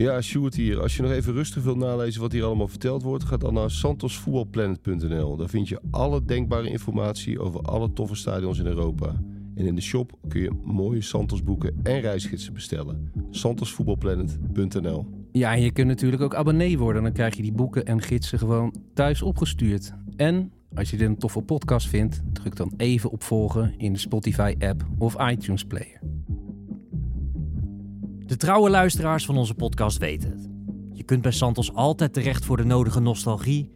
Ja, Sjoerd hier. Als je nog even rustig wilt nalezen wat hier allemaal verteld wordt, ga dan naar santosvoetbalplanet.nl. Daar vind je alle denkbare informatie over alle toffe stadions in Europa. En in de shop kun je mooie Santos boeken en reisgidsen bestellen. santosvoetbalplanet.nl Ja, en je kunt natuurlijk ook abonnee worden. Dan krijg je die boeken en gidsen gewoon thuis opgestuurd. En als je dit een toffe podcast vindt, druk dan even op volgen in de Spotify-app of iTunes Player. De trouwe luisteraars van onze podcast weten het. Je kunt bij Santos altijd terecht voor de nodige nostalgie,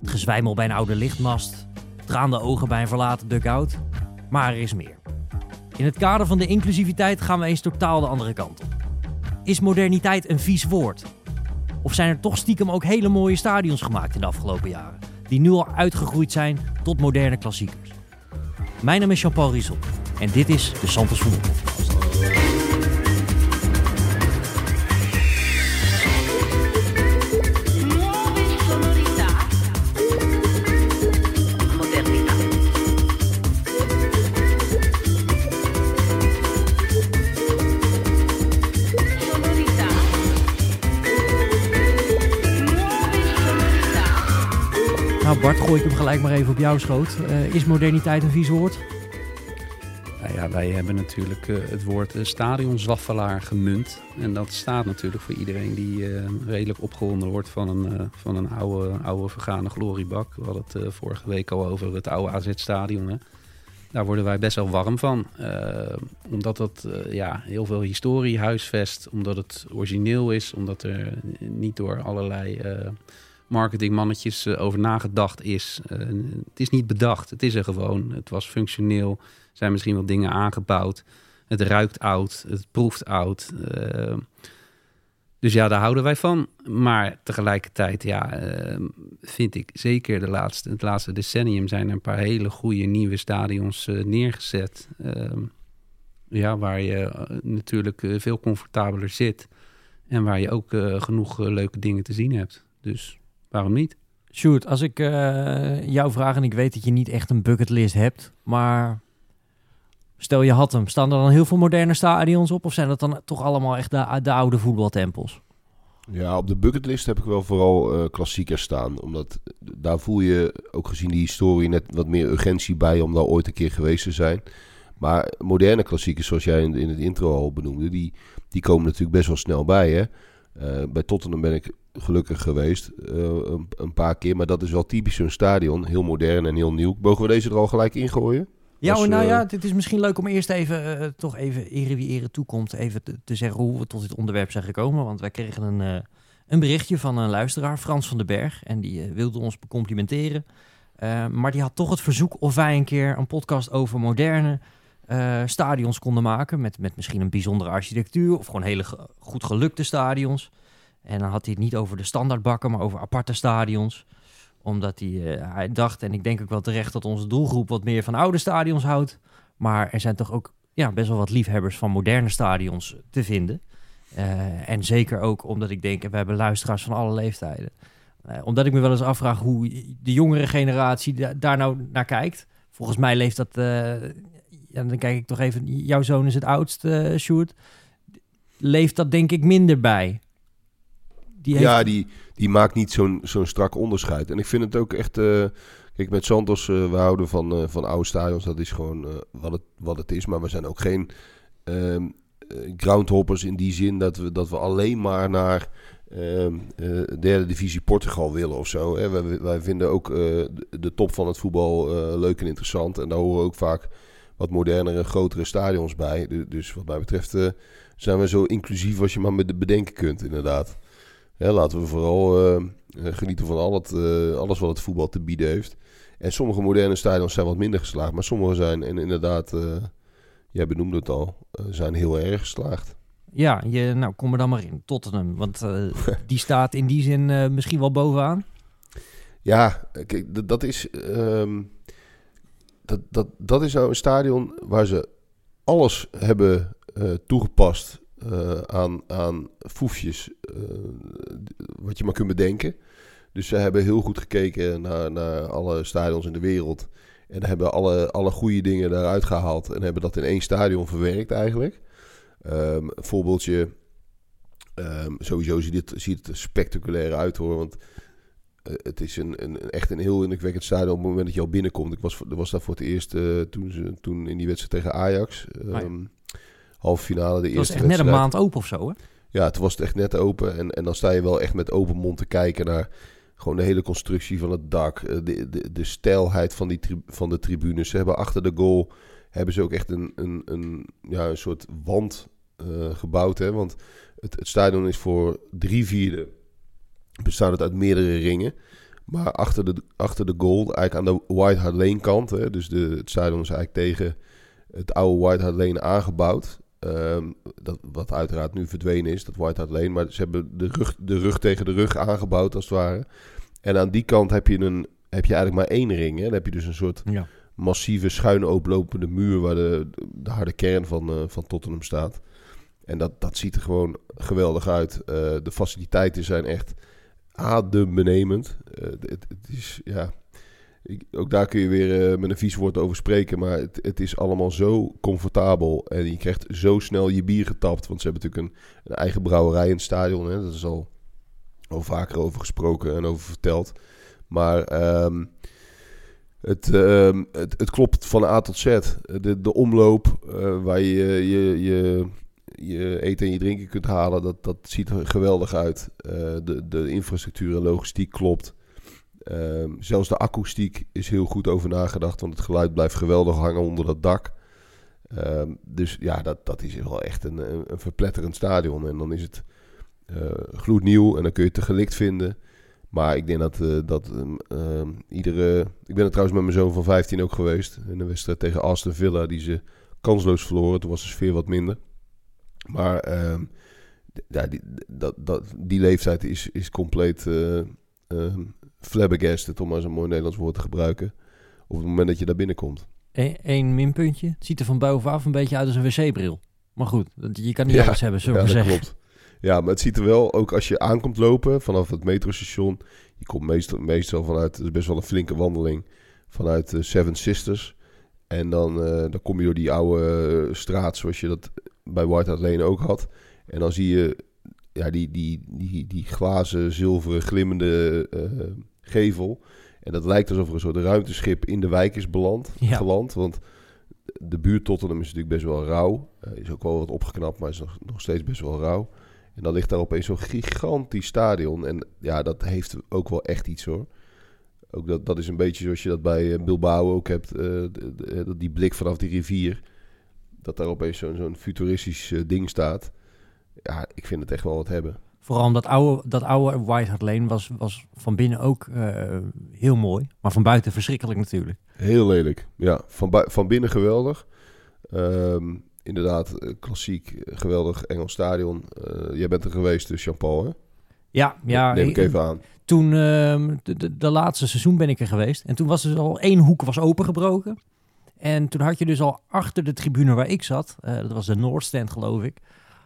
het gezwijmel bij een oude lichtmast, traande ogen bij een verlaten dugout. Maar er is meer. In het kader van de inclusiviteit gaan we eens totaal de andere kant op. Is moderniteit een vies woord? Of zijn er toch stiekem ook hele mooie stadions gemaakt in de afgelopen jaren, die nu al uitgegroeid zijn tot moderne klassiekers? Mijn naam is Jean-Paul Riesel en dit is de Santos Voetbal gooi ik hem gelijk maar even op jouw schoot. Eh, is moderniteit een vies woord? Nou ja, wij hebben natuurlijk eh, het woord eh, stadionswaffelaar gemunt. En dat staat natuurlijk voor iedereen die redelijk opgewonden wordt van een, van een oude, oude vergane gloriebak. We hadden het vorige week al over het oude AZ-stadion. Daar worden wij best wel warm van. Omdat dat ja, heel veel historie huisvest. Omdat het origineel is. Omdat er niet door allerlei marketingmannetjes eh, over nagedacht is. Eh, het is niet bedacht. Het is er gewoon. Het was functioneel. Er zijn misschien wel dingen aangebouwd. Het ruikt oud. Het proeft oud. Eh, dus ja, daar houden wij van. Maar tegelijkertijd, ja, vind ik zeker de laatste, het laatste decennium zijn er een paar hele goede nieuwe stadions neergezet. Ehm, ja, waar je natuurlijk veel comfortabeler zit. En waar je ook genoeg leuke dingen te zien hebt. Dus waarom niet? Sjoerd, als ik eh, jou vraag en ik weet dat je niet echt een bucketlist hebt, maar stel je had hem, staan er dan heel veel moderne stadions op of zijn dat dan toch allemaal echt de, de oude voetbaltempels? Ja, op de bucketlist heb ik wel vooral eh, klassiekers staan. Omdat daar voel je, ook gezien die historie, net wat meer urgentie bij om daar ooit een keer geweest te zijn. Maar moderne klassiekers, zoals jij in, in het intro al benoemde, die, die komen natuurlijk best wel snel bij. Hè? Eh, bij Tottenham ben ik gelukkig geweest, eh, een, een paar keer. Maar dat is wel typisch zo'n stadion, heel modern en heel nieuw. Mogen we deze er al gelijk ingooien? Ja, Was, nou eh, ja, het is misschien leuk om eerst even, toch even ere wie ere toekomt, even te, te zeggen hoe we tot dit onderwerp zijn gekomen. Want wij kregen een, een berichtje van een luisteraar, Frans van den Berg, en die wilde ons becomplimenteren. Eh, maar die had toch het verzoek of wij een keer een podcast over moderne eh, stadions konden maken. Met, met misschien een bijzondere architectuur of gewoon hele goed gelukte stadions. En dan had hij het niet over de standaardbakken, maar over aparte stadions omdat hij, eh, hij dacht, en ik denk ook wel terecht, dat onze doelgroep wat meer van oude stadions houdt. Maar er zijn toch ook ja, best wel wat liefhebbers van moderne stadions te vinden. Eh, en zeker ook omdat ik denk, we hebben luisteraars van alle leeftijden. Omdat ik me wel eens afvraag hoe de jongere generatie da- daar nou naar kijkt. Volgens mij leeft dat, ja, dan kijk ik toch even, jouw zoon is het oudste, eh, Sjoerd. Leeft dat denk ik minder bij. Die heeft- Ja, die, die maakt niet zo'n zo'n strak onderscheid. En ik vind het ook echt... eh, kijk, met Santos, eh, we houden van, van oude stadions. Dat is gewoon wat, het, wat het is. Maar we zijn ook geen ehm, eh, groundhoppers in die zin... dat we, dat we alleen maar naar ehm, eh, derde divisie Portugal willen of zo. Hè. Wij, vinden ook de, top van het voetbal leuk en interessant. En daar horen ook vaak wat modernere, grotere stadions bij. Du- Dus wat mij betreft eh, zijn we zo inclusief als je maar met bedenken kunt, inderdaad. Ja, laten we vooral eh, eh, genieten van al het, alles wat het voetbal te bieden heeft. En sommige moderne stadions zijn wat minder geslaagd. Maar sommige zijn, en inderdaad, jij benoemde het al, zijn heel erg geslaagd. Ja, je, nou kom er dan maar in. Tottenham. Want die staat in die zin misschien wel bovenaan. Ja, kijk, dat is, ehm, dat, dat, dat is nou een stadion waar ze alles hebben eh, toegepast eh, aan, aan foefjes, eh, wat je maar kunt bedenken. Dus ze hebben heel goed gekeken naar, naar alle stadions in de wereld. En hebben alle, alle goede dingen daaruit gehaald. En hebben dat in één stadion verwerkt eigenlijk. Ehm, voorbeeldje. Ehm, sowieso ziet het, ziet het er spectaculair uit hoor. Want het is een, een, echt een heel indrukwekkend stadion op het moment dat je al binnenkomt. Ik was, was daar voor het eerst eh, toen, ze, toen in die wedstrijd tegen Ajax. ja. ehm Halve finale, de Het was eerste echt net een maand open of zo, hè? Ja, het was echt net open. En, en dan sta je wel echt met open mond te kijken naar gewoon de hele constructie van het dak. eh, De, de, de stijlheid van, die tri- van de tribunes. Ze hebben achter de goal hebben ze ook echt een, een, een, ja, een soort wand eh, gebouwd. Hè? Want het, het stadion is voor drie vierde bestaat het uit meerdere ringen. Maar achter de, achter de goal, eigenlijk aan de White Hart Lane kant. Hè? Dus de, het stadion is eigenlijk tegen het oude White Hart Lane aangebouwd. Ehm, dat, wat uiteraard nu verdwenen is, dat White Hart Lane. Maar ze hebben de rug, de rug tegen de rug aangebouwd, als het ware. En aan die kant heb je, een, heb je eigenlijk maar één ring. Hè? Dan heb je dus een soort Ja. massieve schuin openlopende muur... waar de, de harde kern van, eh, van Tottenham staat. En dat, dat ziet er gewoon geweldig uit. Eh, de faciliteiten zijn echt adembenemend. Eh, het, het is, ja... Ik, ook daar kun je weer eh, met een vies woord over spreken. Maar het, het is allemaal zo comfortabel. En je krijgt zo snel je bier getapt. Want ze hebben natuurlijk een, een eigen brouwerij in het stadion. Hè. Dat is al, al vaker over gesproken en over verteld. Maar ehm, het, ehm, het, het klopt van A tot Z. De, de omloop eh, waar je je, je je eten en je drinken kunt halen, dat, dat ziet er geweldig uit. Eh, de, de infrastructuur en logistiek klopt. Ehm, zelfs de akoestiek is heel goed over nagedacht, want het geluid blijft geweldig hangen onder dat dak. Ehm, dus ja, dat, dat is wel echt een, een, verpletterend stadion. En dan is het eh, gloednieuw en dan kun je het te gelikt vinden. Maar ik denk dat, eh, dat ehm, iedere... Ik ben er trouwens met mijn zoon van 15 ook geweest. In een wedstrijd tegen Aston Villa, die ze kansloos verloren. Toen was de sfeer wat minder. Maar ehm, ja, die, dat, dat, die leeftijd is, is compleet ehm, flabbergasted, om maar zo'n mooi Nederlands woord te gebruiken. Op het moment dat je daar binnenkomt. Eén minpuntje. Het ziet er van bovenaf een beetje uit als een wc-bril. Maar goed, je kan niet Ja, alles hebben, zullen Ja, we dat zeggen. klopt. Ja, maar het ziet er wel, ook als je aankomt lopen vanaf het metrostation. Je komt meestal, meestal vanuit, het is best wel een flinke wandeling, vanuit eh, Seven Sisters. En dan, eh, dan kom je door die oude eh, straat zoals je dat bij White Hart Lane ook had. En dan zie je ja, die, die, die, die glazen, zilveren, glimmende eh, gevel. En dat lijkt alsof er een soort ruimteschip in de wijk is beland, Ja. geland. Want de buurt Tottenham is natuurlijk best wel rauw. Is ook wel wat opgeknapt, maar is nog, nog steeds best wel rauw. En dan ligt daar opeens zo'n gigantisch stadion. En ja, dat heeft ook wel echt iets hoor. Ook dat, dat is een beetje zoals je dat bij eh, Bilbao ook hebt. eh, de- dat die blik vanaf die rivier. Dat daar opeens zo'n zo'n futuristisch eh, ding staat. Ja, ik vind het echt wel wat hebben. Vooral dat oude, dat oude White Hart Lane was, was van binnen ook eh, heel mooi. Maar van buiten verschrikkelijk natuurlijk. Heel lelijk. Ja, van, van binnen geweldig. Ehm, inderdaad, eh, klassiek, eh, geweldig Engels stadion. Eh, jij bent er geweest, dus Jean-Paul, hè? Ja, ja Neem ik even aan. toen ehm, de, de, de laatste seizoen ben ik er geweest. En toen was dus al één hoek was opengebroken. En toen had je dus al achter de tribune waar ik zat, eh, dat was de Noordstand geloof ik,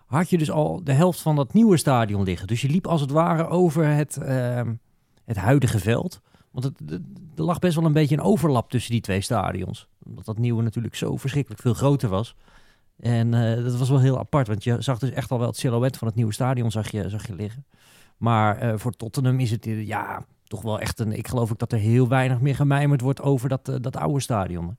had je dus al de helft van dat nieuwe stadion liggen. Dus je liep als het ware over het, ehm, het huidige veld. Want het, het- er lag best wel een beetje een overlap tussen die twee stadions. Omdat dat nieuwe natuurlijk zo verschrikkelijk veel groter was. En eh, dat was wel heel apart, want je zag dus echt al wel het silhouet van het nieuwe stadion zag je, zag je liggen. Maar eh, voor Tottenham is het eh, ja, toch wel echt een... Ik geloof ook dat er heel weinig meer gemijmerd wordt over dat, eh, dat oude stadion.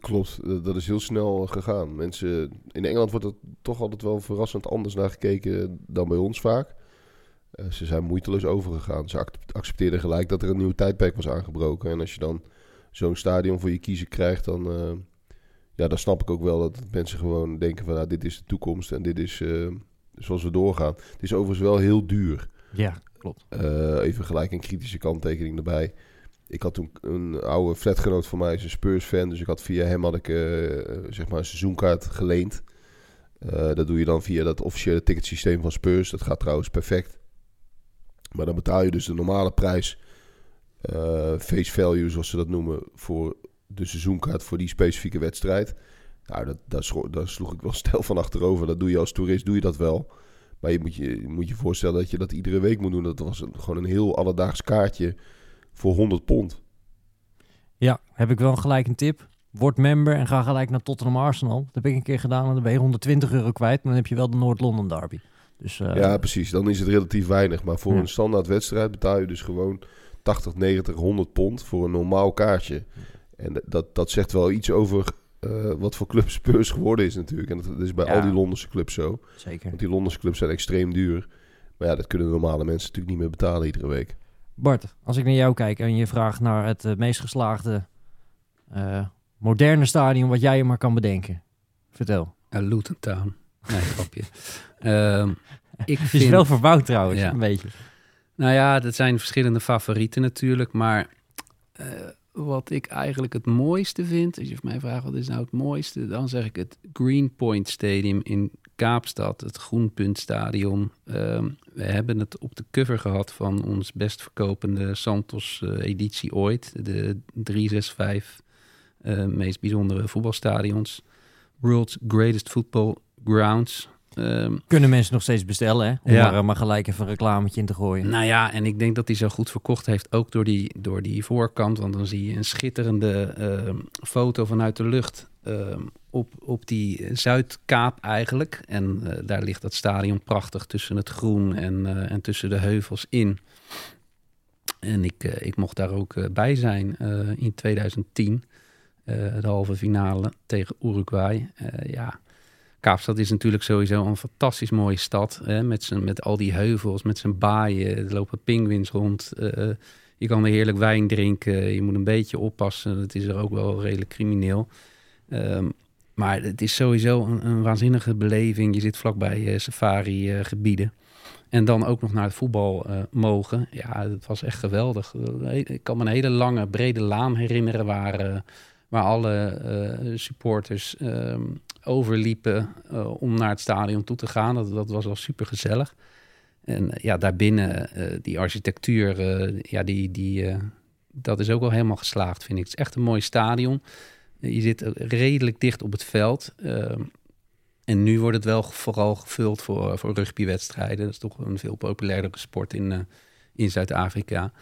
Klopt, dat, is heel snel gegaan. Mensen, in Engeland wordt er toch altijd wel verrassend anders naar gekeken dan bij ons vaak. Ze zijn moeiteloos overgegaan. Ze ac- accepteerden gelijk dat er een nieuw tijdperk was aangebroken. En als je dan zo'n stadion voor je kiezen krijgt, dan, ja, dan snap ik ook wel dat mensen gewoon denken van nou, dit is de toekomst en dit is zoals we doorgaan. Het is overigens wel heel duur. Ja, klopt. Eh, even gelijk een kritische kanttekening erbij. Ik had toen een oude flatgenoot van mij, is een Spurs-fan. Dus ik had via hem had ik, eh, zeg maar een seizoenkaart geleend. Eh, dat doe je dan via dat officiële ticketsysteem van Spurs. Dat gaat trouwens perfect. Maar dan betaal je dus de normale prijs, eh, face value zoals ze dat noemen, voor de seizoenkaart voor die specifieke wedstrijd. Nou, dat, daar sloeg ik wel stel van achterover. Dat doe je als toerist, doe je dat wel. Maar je moet je, moet je voorstellen dat je dat iedere week moet doen. Dat was een, gewoon een heel alledaags kaartje voor 100 pond. Ja, heb ik wel gelijk een tip. Word member en ga gelijk naar Tottenham Arsenal. Dat heb ik een keer gedaan en dan ben je 120 euro kwijt. Maar dan heb je wel de Noord-Londen derby. Dus eh, ja, precies. Dan is het relatief weinig. Maar voor Ja. een standaard wedstrijd betaal je dus gewoon 80, 90, 100 pond voor een normaal kaartje. En dat, dat zegt wel iets over eh, wat voor club Spurs geworden is natuurlijk. En dat is bij Ja. al die Londense clubs zo. zeker. Want die Londense clubs zijn extreem duur. Maar ja, dat kunnen normale mensen natuurlijk niet meer betalen iedere week. Bart, als ik naar jou kijk en je vraagt naar het eh, meest geslaagde eh, moderne stadion wat jij je maar kan bedenken. Vertel. Luton Town. Nee, grapje. Ehm, ik Het is vind... wel verbouwd trouwens, Ja. een beetje. Nou ja, dat zijn verschillende favorieten natuurlijk. Maar eh, wat ik eigenlijk het mooiste vind... Als je mij vraagt wat is nou het mooiste... dan zeg ik het Greenpoint Stadium in Kaapstad. Het Groenpuntstadion. Ehm we hebben het op de cover gehad van ons best verkopende Santos-editie ooit. De 365 eh, meest bijzondere voetbalstadions. World's Greatest Football Grounds. Ehm, Kunnen mensen nog steeds bestellen, hè? Om Ja. maar, maar gelijk even een reclametje in te gooien. nou ja, en ik denk dat hij zo goed verkocht heeft, ook door die, door die voorkant. Want dan zie je een schitterende ehm, foto vanuit de lucht ehm, op, op die Zuidkaap eigenlijk. En eh, daar ligt dat stadion prachtig tussen het groen en, eh, en tussen de heuvels in. En ik, eh, ik mocht daar ook eh, bij zijn eh, in 2010. eh, de halve finale tegen Uruguay. Eh, ja, Kaapstad is natuurlijk sowieso een fantastisch mooie stad. Hè, met, zijn, met al die heuvels, met zijn baaien. Er lopen pinguïns rond. eh, je kan er heerlijk wijn drinken. Je moet een beetje oppassen. Het is er ook wel redelijk crimineel. Ehm, maar het is sowieso een, waanzinnige beleving. Je zit vlakbij eh, safari-gebieden. en dan ook nog naar het voetbal eh, mogen. Ja, dat was echt geweldig. Ik kan me een hele lange, brede laan herinneren... waar, eh, waar alle eh, supporters ehm, overliepen eh, om naar het stadion toe te gaan. Dat, dat was wel super gezellig. En eh, ja, daarbinnen eh, die architectuur, ja, die, die, dat is ook wel helemaal geslaagd, vind ik. Het is echt een mooi stadion. Je zit redelijk dicht op het veld. Ehm, en nu wordt het wel vooral gevuld voor, voor rugbywedstrijden. Dat is toch een veel populairdere sport in, in Zuid-Afrika.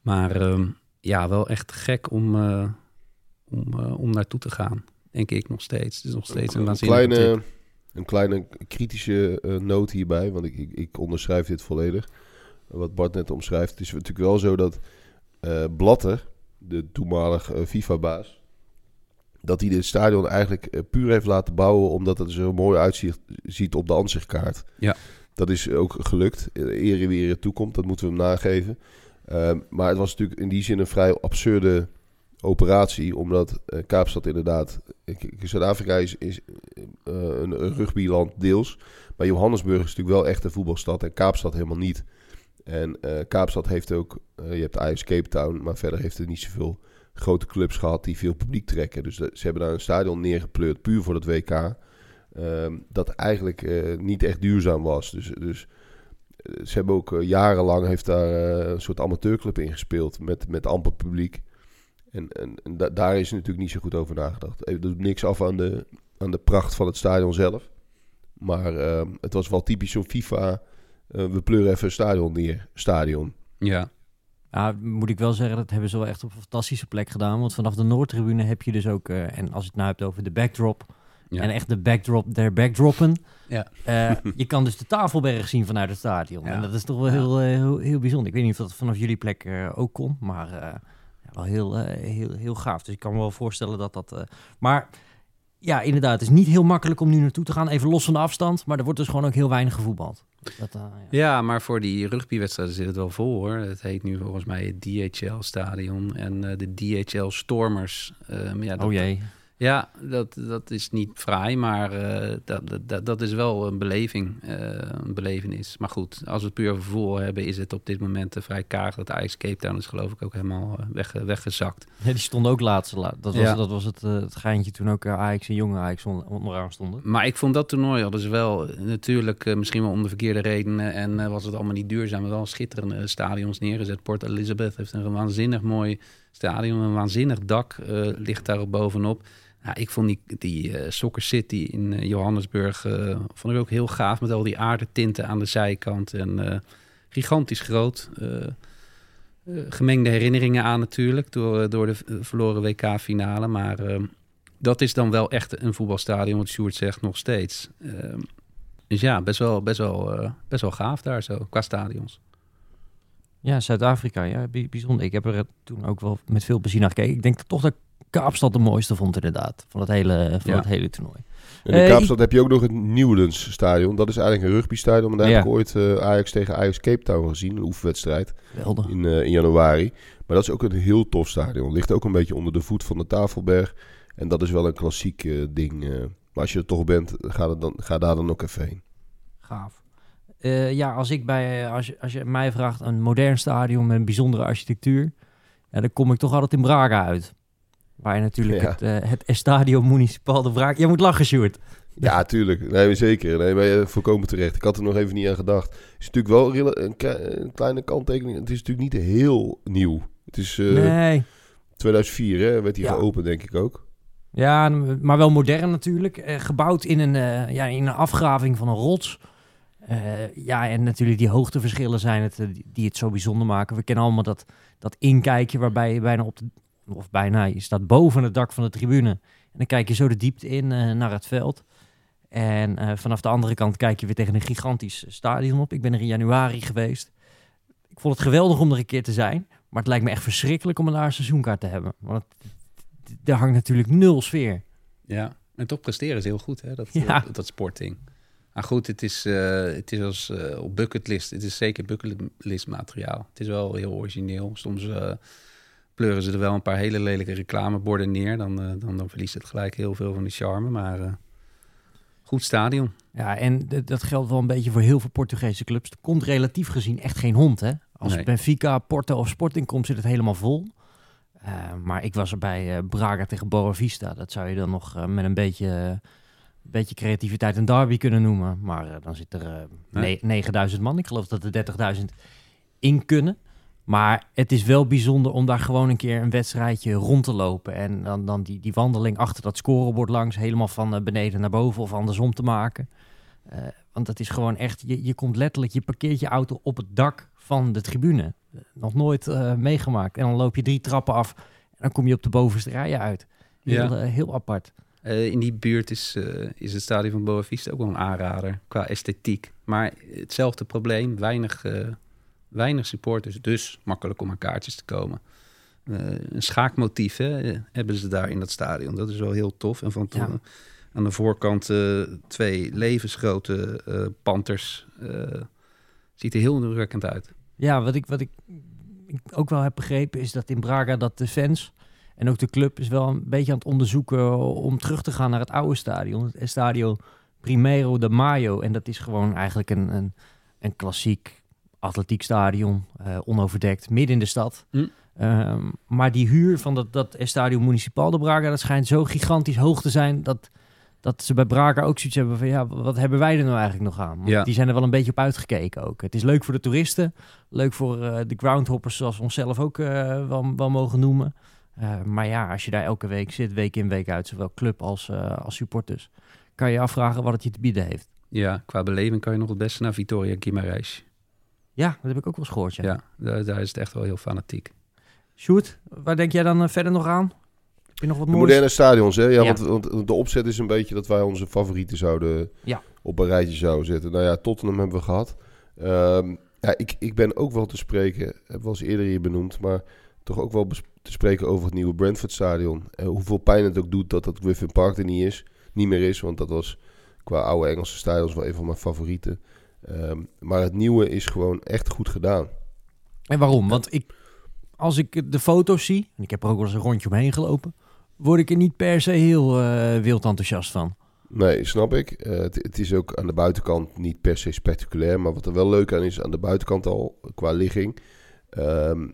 Maar ehm, ja, wel echt gek om, eh, om, om naartoe te gaan. Denk ik nog steeds. Het is nog steeds een kleine, tip. een kleine kritische eh, noot hierbij, want ik, ik, ik onderschrijf dit volledig. Wat Bart net omschrijft. Het is natuurlijk wel zo dat eh, Blatter, de toenmalig eh, FIFA-baas, dat hij dit stadion eigenlijk puur heeft laten bouwen omdat het er zo mooi uitziet ziet op de ansichtkaart. Ja. Dat is ook gelukt. Ere wie ere toekomt, dat moeten we hem nageven. Ehm, maar het was natuurlijk in die zin een vrij absurde operatie, omdat eh, Kaapstad inderdaad... Zuid-Afrika is, is eh, een, rugbyland deels, maar Johannesburg is natuurlijk wel echt een voetbalstad en Kaapstad helemaal niet. En eh, Kaapstad heeft ook, je hebt Ajax Cape Town, maar verder heeft het niet zoveel grote clubs gehad die veel publiek trekken. Dus ze hebben daar een stadion neergepleurd, puur voor het WK. ehm, dat eigenlijk niet echt duurzaam was. Dus, dus ze hebben ook jarenlang heeft daar een soort amateurclub in gespeeld met, met amper publiek. En, en, en da- daar is natuurlijk niet zo goed over nagedacht. Het doet niks af aan de, aan de pracht van het stadion zelf. Maar ehm, het was wel typisch zo'n FIFA. eh, we pleuren even een stadion neer. Stadion. Ja, Ja, moet ik wel zeggen, dat hebben ze wel echt op een fantastische plek gedaan. Want vanaf de Noordtribune heb je dus ook, eh, en als je het nou hebt over de backdrop, ja. en echt de backdrop der backdroppen. Ja. Eh, je kan dus de Tafelberg zien vanuit het stadion. Ja. En dat is toch wel Ja. heel, eh, heel, heel bijzonder. Ik weet niet of dat vanaf jullie plek eh, ook kon, maar eh, wel heel, eh, heel, heel gaaf. Dus ik kan me wel voorstellen dat dat... eh, maar ja, inderdaad, het is niet heel makkelijk om nu naartoe te gaan. Even los van de afstand, maar er wordt dus gewoon ook heel weinig gevoetbald. Dat, eh, ja. Ja, maar voor die rugbywedstrijden zit het wel vol hoor. Het heet nu volgens mij het DHL-stadion en de DHL Stormers. Ehm, ja, dat, Oh jee. Ja, dat, dat is niet fraai, maar eh, dat, dat, dat is wel een beleving, eh, een belevenis. Maar goed, als we het puur over voetbal hebben, is het op dit moment vrij kaag. Dat Ajax Cape Town is geloof ik ook helemaal eh, weg, weggezakt. Ja, die stonden ook laatste. la- Dat was, Ja. dat was het, het geintje toen ook Ajax en jonge Ajax on- onderaan stonden. Maar ik vond dat toernooi hadden ze wel natuurlijk misschien wel om de verkeerde redenen en was het allemaal niet duurzaam, maar wel schitterende stadions neergezet. Port Elizabeth heeft een waanzinnig mooi stadion, een waanzinnig dak eh, ligt daar bovenop. Nou, ik vond die, die eh, Soccer City in eh, Johannesburg vond ik ook heel gaaf met al die aardetinten aan de zijkant en gigantisch groot. gemengde herinneringen aan natuurlijk door, door de verloren WK-finale, maar dat is dan wel echt een voetbalstadion, wat Sjoerd zegt, nog steeds. Ehm, Dus ja, best wel, best wel, best wel gaaf daar zo, qua stadions. Ja, Zuid-Afrika, ja, bij- bijzonder. Ik heb er toen ook wel met veel plezier naar gekeken. Ik denk toch dat Kaapstad de mooiste vond inderdaad, van het hele, van Ja. het hele toernooi. En in Eh, Kaapstad heb je ook nog het Nieuwelens stadion. Dat is eigenlijk een rugbystadion. Maar daar heb ik ooit eh, Ajax tegen Ajax Cape Town gezien. Een oefenwedstrijd in, eh, in januari. Maar dat is ook een heel tof stadion. Ligt ook een beetje onder de voet van de Tafelberg. En dat is wel een klassiek eh, ding. eh. maar als je er toch bent, ga, er dan, ga daar dan ook even heen. Gaaf. Eh, ja, als ik bij, eh, als je, als je mij vraagt een modern stadion met een bijzondere architectuur, ja, dan kom ik toch altijd in Braga uit. Waar je natuurlijk Ja. het, eh, het Estadio Municipal de Braga... Je moet lachen, Sjoerd. Ja, tuurlijk. Nee, zeker. Nee, maar je volkomen terecht. Ik had er nog even niet aan gedacht. Het is natuurlijk wel een, kleine kanttekening. Het is natuurlijk niet heel nieuw. Het is eh, nee. 2004, hè, werd hij Ja. geopend, denk ik ook. Ja, maar wel modern natuurlijk. Eh, gebouwd in een, eh, ja, in een afgraving van een rots. Eh, ja, en natuurlijk die hoogteverschillen zijn het eh, die- het zo bijzonder maken. We kennen allemaal dat, dat inkijkje waarbij je bijna op de... Of bijna, je staat boven het dak van de tribune. En dan kijk je zo de diepte in eh, naar het veld. En vanaf de andere kant kijk je weer tegen een gigantisch stadion op. Ik ben er in januari geweest. Ik vond het geweldig om er een keer te zijn. Maar het lijkt me echt verschrikkelijk om een daar seizoenkaart te hebben. Want er hangt natuurlijk nul sfeer. Ja, en toch presteren is heel goed, hè, dat, Ja. dat, dat sporting. Maar goed, het is, eh, het is als eh, op bucketlist. Het is zeker bucketlist materiaal. Het is wel heel origineel. Soms eh, pleuren ze er wel een paar hele lelijke reclameborden neer. Dan, dan, dan verliest het gelijk heel veel van die charme. Maar goed stadion. Ja, en dat geldt wel een beetje voor heel veel Portugese clubs. Er komt relatief gezien echt geen hond, hè? Als Nee. Benfica, Porto of Sporting komt, zit het helemaal vol. Maar ik was er bij Braga tegen Boa Vista. Dat zou je dan nog met een beetje, beetje creativiteit een derby kunnen noemen. Maar eh, dan zit er eh, Nee. ne- 9000 man. Ik geloof dat er 30.000 in kunnen. Maar het is wel bijzonder om daar gewoon een keer een wedstrijdje rond te lopen. En dan, dan die, die wandeling achter dat scorebord langs, helemaal van eh, beneden naar boven of andersom te maken. Eh, want dat is gewoon echt, je, je komt letterlijk, je parkeert je auto op het dak van de tribune. Eh, nog nooit eh, meegemaakt. En dan loop je drie trappen af en dan kom je op de bovenste rijen uit. Heel, Ja. eh, heel apart. Eh, in die buurt is, eh, is het stadion van Boa Vista ook wel een aanrader qua esthetiek. Maar hetzelfde probleem, weinig, eh, weinig supporters, dus makkelijk om aan kaartjes te komen. Een schaakmotief hè, hebben ze daar in dat stadion. Dat is wel heel tof. En van Ja. aan de voorkant twee levensgrote panthers. eh, ziet er heel indrukwekkend uit. Ja, wat ik, wat ik ook wel heb begrepen is dat in Braga dat de fans en ook de club is wel een beetje aan het onderzoeken om terug te gaan naar het oude stadion. Het Estadio Primero de Mayo. En dat is gewoon eigenlijk een, een, een klassiek atletiekstadion, eh onoverdekt, midden in de stad. Hm. Ehm, maar die huur van dat, dat Estadio Municipal de Braga, dat schijnt zo gigantisch hoog te zijn dat, dat ze bij Braga ook zoiets hebben van ja, wat hebben wij er nou eigenlijk nog aan? Want Ja. Die zijn er wel een beetje op uitgekeken ook. Het is leuk voor de toeristen, leuk voor eh, de groundhoppers zoals we onszelf ook eh, wel, wel mogen noemen. Eh, maar ja, als je daar elke week zit, week in week uit, zowel club als, eh, als supporters, kan je je afvragen wat het je te bieden heeft. Ja, qua beleving kan je nog het beste naar Vitoria Guimarães. Ja, dat heb ik ook wel eens gehoord. Ja. Ja, daar, daar is het echt wel heel fanatiek. Sjoerd, waar denk jij dan eh, verder nog aan? Heb je nog wat De moois? moderne stadions, hè? Ja, Ja. Want, want de opzet is een beetje dat wij onze favorieten zouden Ja. op een rijtje zouden zetten. Nou ja, Tottenham hebben we gehad. Ehm, ja, ik, ik ben ook wel te spreken, heb wel eens eerder hier benoemd, maar toch ook wel te spreken over het nieuwe Brentford Stadion. Eh, hoeveel pijn het ook doet dat dat Griffin Park er niet is, niet meer is, want dat was qua oude Engelse stadions wel een van mijn favorieten. Ehm, maar het nieuwe is gewoon echt goed gedaan. En waarom? Want ik, als ik de foto's zie, en ik heb er ook wel eens een rondje omheen gelopen, word ik er niet per se heel eh, wild enthousiast van. Nee, snap ik. Eh, het, het is ook aan de buitenkant niet per se spectaculair. Maar wat er wel leuk aan is, aan de buitenkant al, qua ligging. ehm,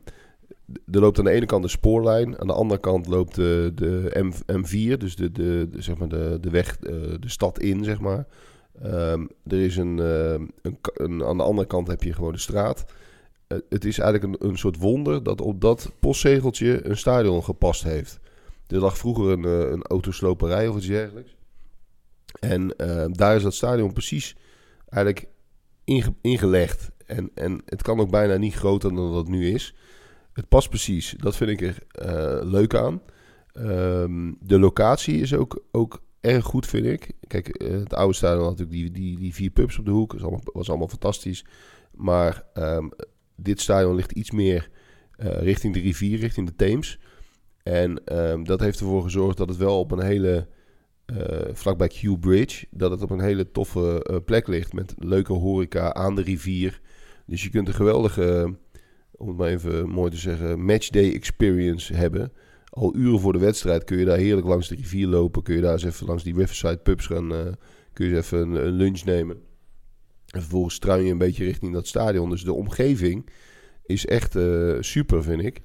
er loopt aan de ene kant de spoorlijn. Aan de andere kant loopt de, de M, M4, dus de, de, zeg maar de, de weg eh, de stad in, zeg maar. Ehm, er is een, ehm, een. Aan de andere kant heb je gewoon de straat. Eh, het is eigenlijk een, een soort wonder dat op dat postzegeltje een stadion gepast heeft. Er lag vroeger een, eh, een autosloperij of iets dergelijks. En eh, daar is dat stadion precies eigenlijk inge- ingelegd. En, en het kan ook bijna niet groter dan dat het nu is. Het past precies. Dat vind ik er eh, leuk aan. Ehm, de locatie is ook, ook erg goed, vind ik. Kijk, eh, het oude stadion had natuurlijk die, die, die vier pubs op de hoek. Dat was allemaal, was allemaal fantastisch. Maar ehm, dit stadion ligt iets meer eh, richting de rivier, richting de Theems. En ehm, dat heeft ervoor gezorgd dat het wel op een hele... vlakbij Q Bridge, dat het op een hele toffe plek ligt met leuke horeca aan de rivier. Dus je kunt een geweldige, om het maar even mooi te zeggen, matchday experience hebben. Al uren voor de wedstrijd kun je daar heerlijk langs de rivier lopen. Kun je daar eens even langs die Riverside pubs gaan. eh, kun je eens even een, lunch nemen. En vervolgens struin je een beetje richting dat stadion. Dus de omgeving is echt eh, super, vind ik.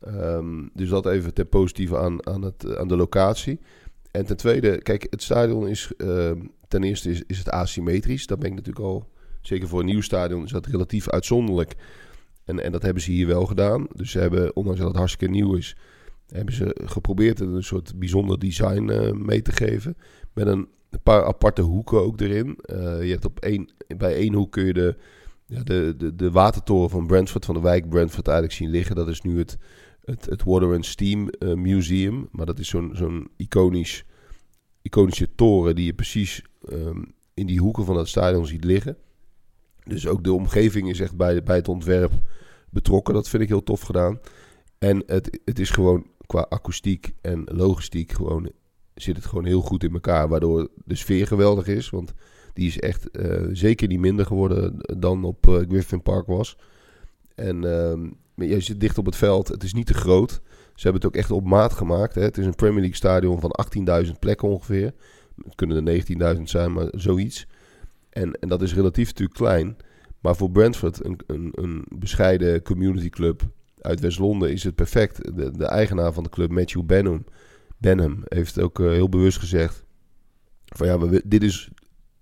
Ehm, dus dat even ten positieve aan, aan, het, aan de locatie. En ten tweede, kijk, het stadion is... ehm, ten eerste is, is het asymmetrisch. Dat ben ik natuurlijk al... Zeker voor een nieuw stadion is dat relatief uitzonderlijk. En, en dat hebben ze hier wel gedaan. Dus ze hebben, ondanks dat het hartstikke nieuw is... hebben ze geprobeerd er een soort bijzonder design eh, mee te geven. Met een paar aparte hoeken ook erin. Eh, je hebt op één, bij één hoek kun je de, ja, de, de, de watertoren van Brentford, van de wijk Brentford eigenlijk zien liggen. Dat is nu het, het, het Water and Steam eh, Museum. Maar dat is zo'n zo'n iconisch, iconische toren die je precies ehm, in die hoeken van het stadion ziet liggen. Dus ook de omgeving is echt bij, bij het ontwerp betrokken. Dat vind ik heel tof gedaan. En het, het is gewoon qua akoestiek en logistiek gewoon zit het gewoon heel goed in elkaar. Waardoor de sfeer geweldig is. Want die is echt eh, zeker niet minder geworden dan op eh, Griffin Park was. En ehm, je zit dicht op het veld. Het is niet te groot. Ze hebben het ook echt op maat gemaakt. Hè. Het is een Premier League stadion van 18.000 plekken ongeveer. Het kunnen er 19.000 zijn, maar zoiets. En, en dat is relatief natuurlijk klein. Maar voor Brentford, een, een, een bescheiden community club uit West-Londen, is het perfect. De, de eigenaar van de club, Matthew Benham, Benham heeft ook eh, heel bewust gezegd: van ja, we, dit is,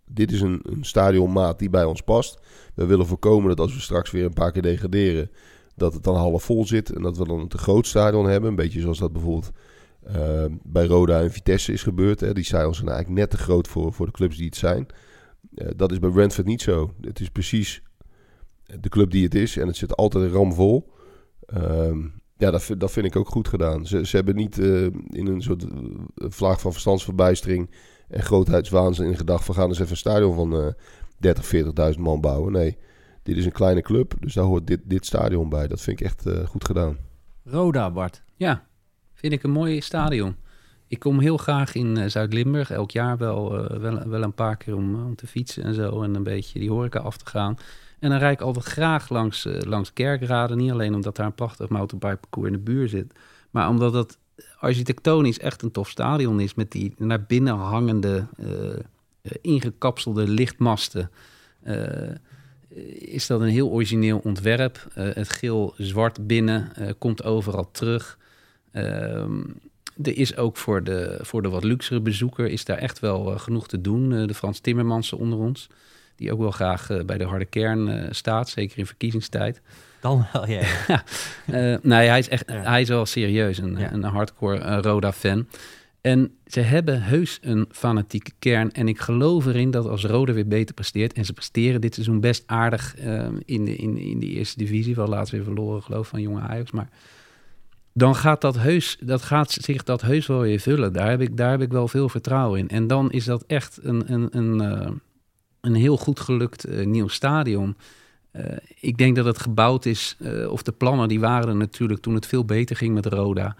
dit is een, een stadionmaat die bij ons past. We willen voorkomen dat als we straks weer een paar keer degraderen, dat het dan half vol zit en dat we dan een te groot stadion hebben. Een beetje zoals dat bijvoorbeeld eh, bij Roda en Vitesse is gebeurd. Hè. Die stadions zijn eigenlijk net te groot voor, voor de clubs die het zijn. Eh, dat is bij Brentford niet zo. Het is precies de club die het is en het zit altijd ramvol. Ehm ja, dat, dat vind ik ook goed gedaan. Ze, ze hebben niet eh, in een soort eh, vlaag van verstandsverbijstering en grootheidswaanzin in gedacht... we gaan eens even een stadion van eh 30, 40.000 man bouwen. Nee, dit is een kleine club, dus daar hoort dit, dit stadion bij. Dat vind ik echt goed gedaan. Roda, Bart. Ja, vind ik een mooi stadion. Ik kom heel graag in eh, Zuid-Limburg, elk jaar wel, eh, wel, wel een paar keer om, om te fietsen en zo. En een beetje die horeca af te gaan. En dan rijd ik altijd graag langs, eh, langs Kerkrade. Niet alleen omdat daar een prachtig mountainbikeparcours in de buurt zit. Maar omdat het architectonisch echt een tof stadion is. Met die naar binnen hangende, eh, eh, ingekapselde lichtmasten. Eh, is dat een heel origineel ontwerp. Eh, het geel-zwart binnen eh, komt overal terug. Ehm, er is ook voor de, voor de wat luxere bezoeker is daar echt wel eh, genoeg te doen. Eh, de Frans Timmermansen onder ons, die ook wel graag eh, bij de harde kern staat, zeker in verkiezingstijd. Dan wel, ja. Eh, nee, hij is echt, Ja. hij is wel serieus een, Ja. een hardcore Roda-fan. En ze hebben heus een fanatieke kern. En ik geloof erin dat als Roda weer beter presteert... en ze presteren dit seizoen best aardig in, de, in, in de eerste divisie... wel laatst weer verloren, geloof ik, van jonge Ajax. Maar dan gaat, dat heus, dat gaat zich dat heus wel weer vullen. Daar heb ik, daar heb ik wel veel vertrouwen in. En dan is dat echt een, een, een, eh, een heel goed gelukt eh, nieuw stadion... Eh, ik denk dat het gebouwd is, of de plannen die waren natuurlijk toen het veel beter ging met Roda.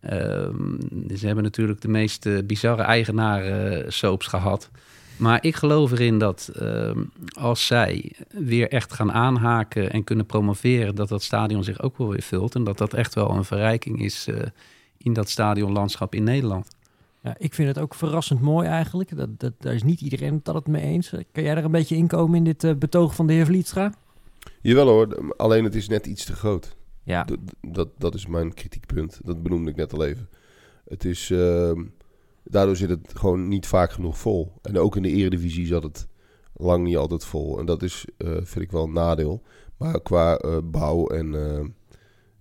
Ehm, ze hebben natuurlijk de meest bizarre eigenaren soaps gehad. Maar ik geloof erin dat ehm, als zij weer echt gaan aanhaken en kunnen promoveren, dat dat stadion zich ook wel weer vult. En dat dat echt wel een verrijking is eh, in dat stadionlandschap in Nederland. Ja, ik vind het ook verrassend mooi eigenlijk. Dat, dat, daar is niet iedereen het mee eens. Kan jij er een beetje inkomen in dit eh, betoog van de heer Vlietstra? Jawel hoor, alleen het is net iets te groot. Ja, D- d- dat, dat is mijn kritiekpunt. Dat benoemde ik net al even. Het is, ehm, daardoor zit het gewoon niet vaak genoeg vol. En ook in de eredivisie zat het lang niet altijd vol. En dat is, eh, vind ik wel een nadeel. Maar qua eh, bouw en, eh,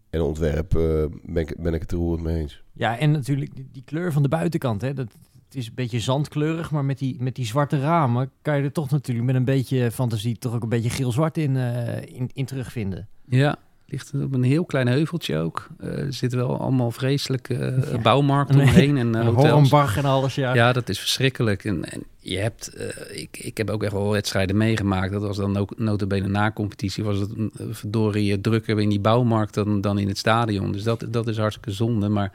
en ontwerp eh, ben, ik, ben ik het er roerend mee eens. ja en natuurlijk die, kleur van de buitenkant. Hè, dat, het is een beetje zandkleurig, maar met die, met die zwarte ramen kan je er toch natuurlijk met een beetje fantasie toch ook een beetje geel-zwart in, eh, in, in terugvinden. Ja, Ligt op een heel klein heuveltje ook. Eh, er zitten wel allemaal vreselijke eh, Ja. bouwmarkten omheen en Een hotels. En alles, ja. Ja, dat is verschrikkelijk. En, en je hebt, ik, ik heb ook echt wel wedstrijden meegemaakt. Dat was dan ook notabene na competitie. Was het verdorie drukker in die bouwmarkt dan, dan in het stadion. Dus dat, dat is hartstikke zonde. Maar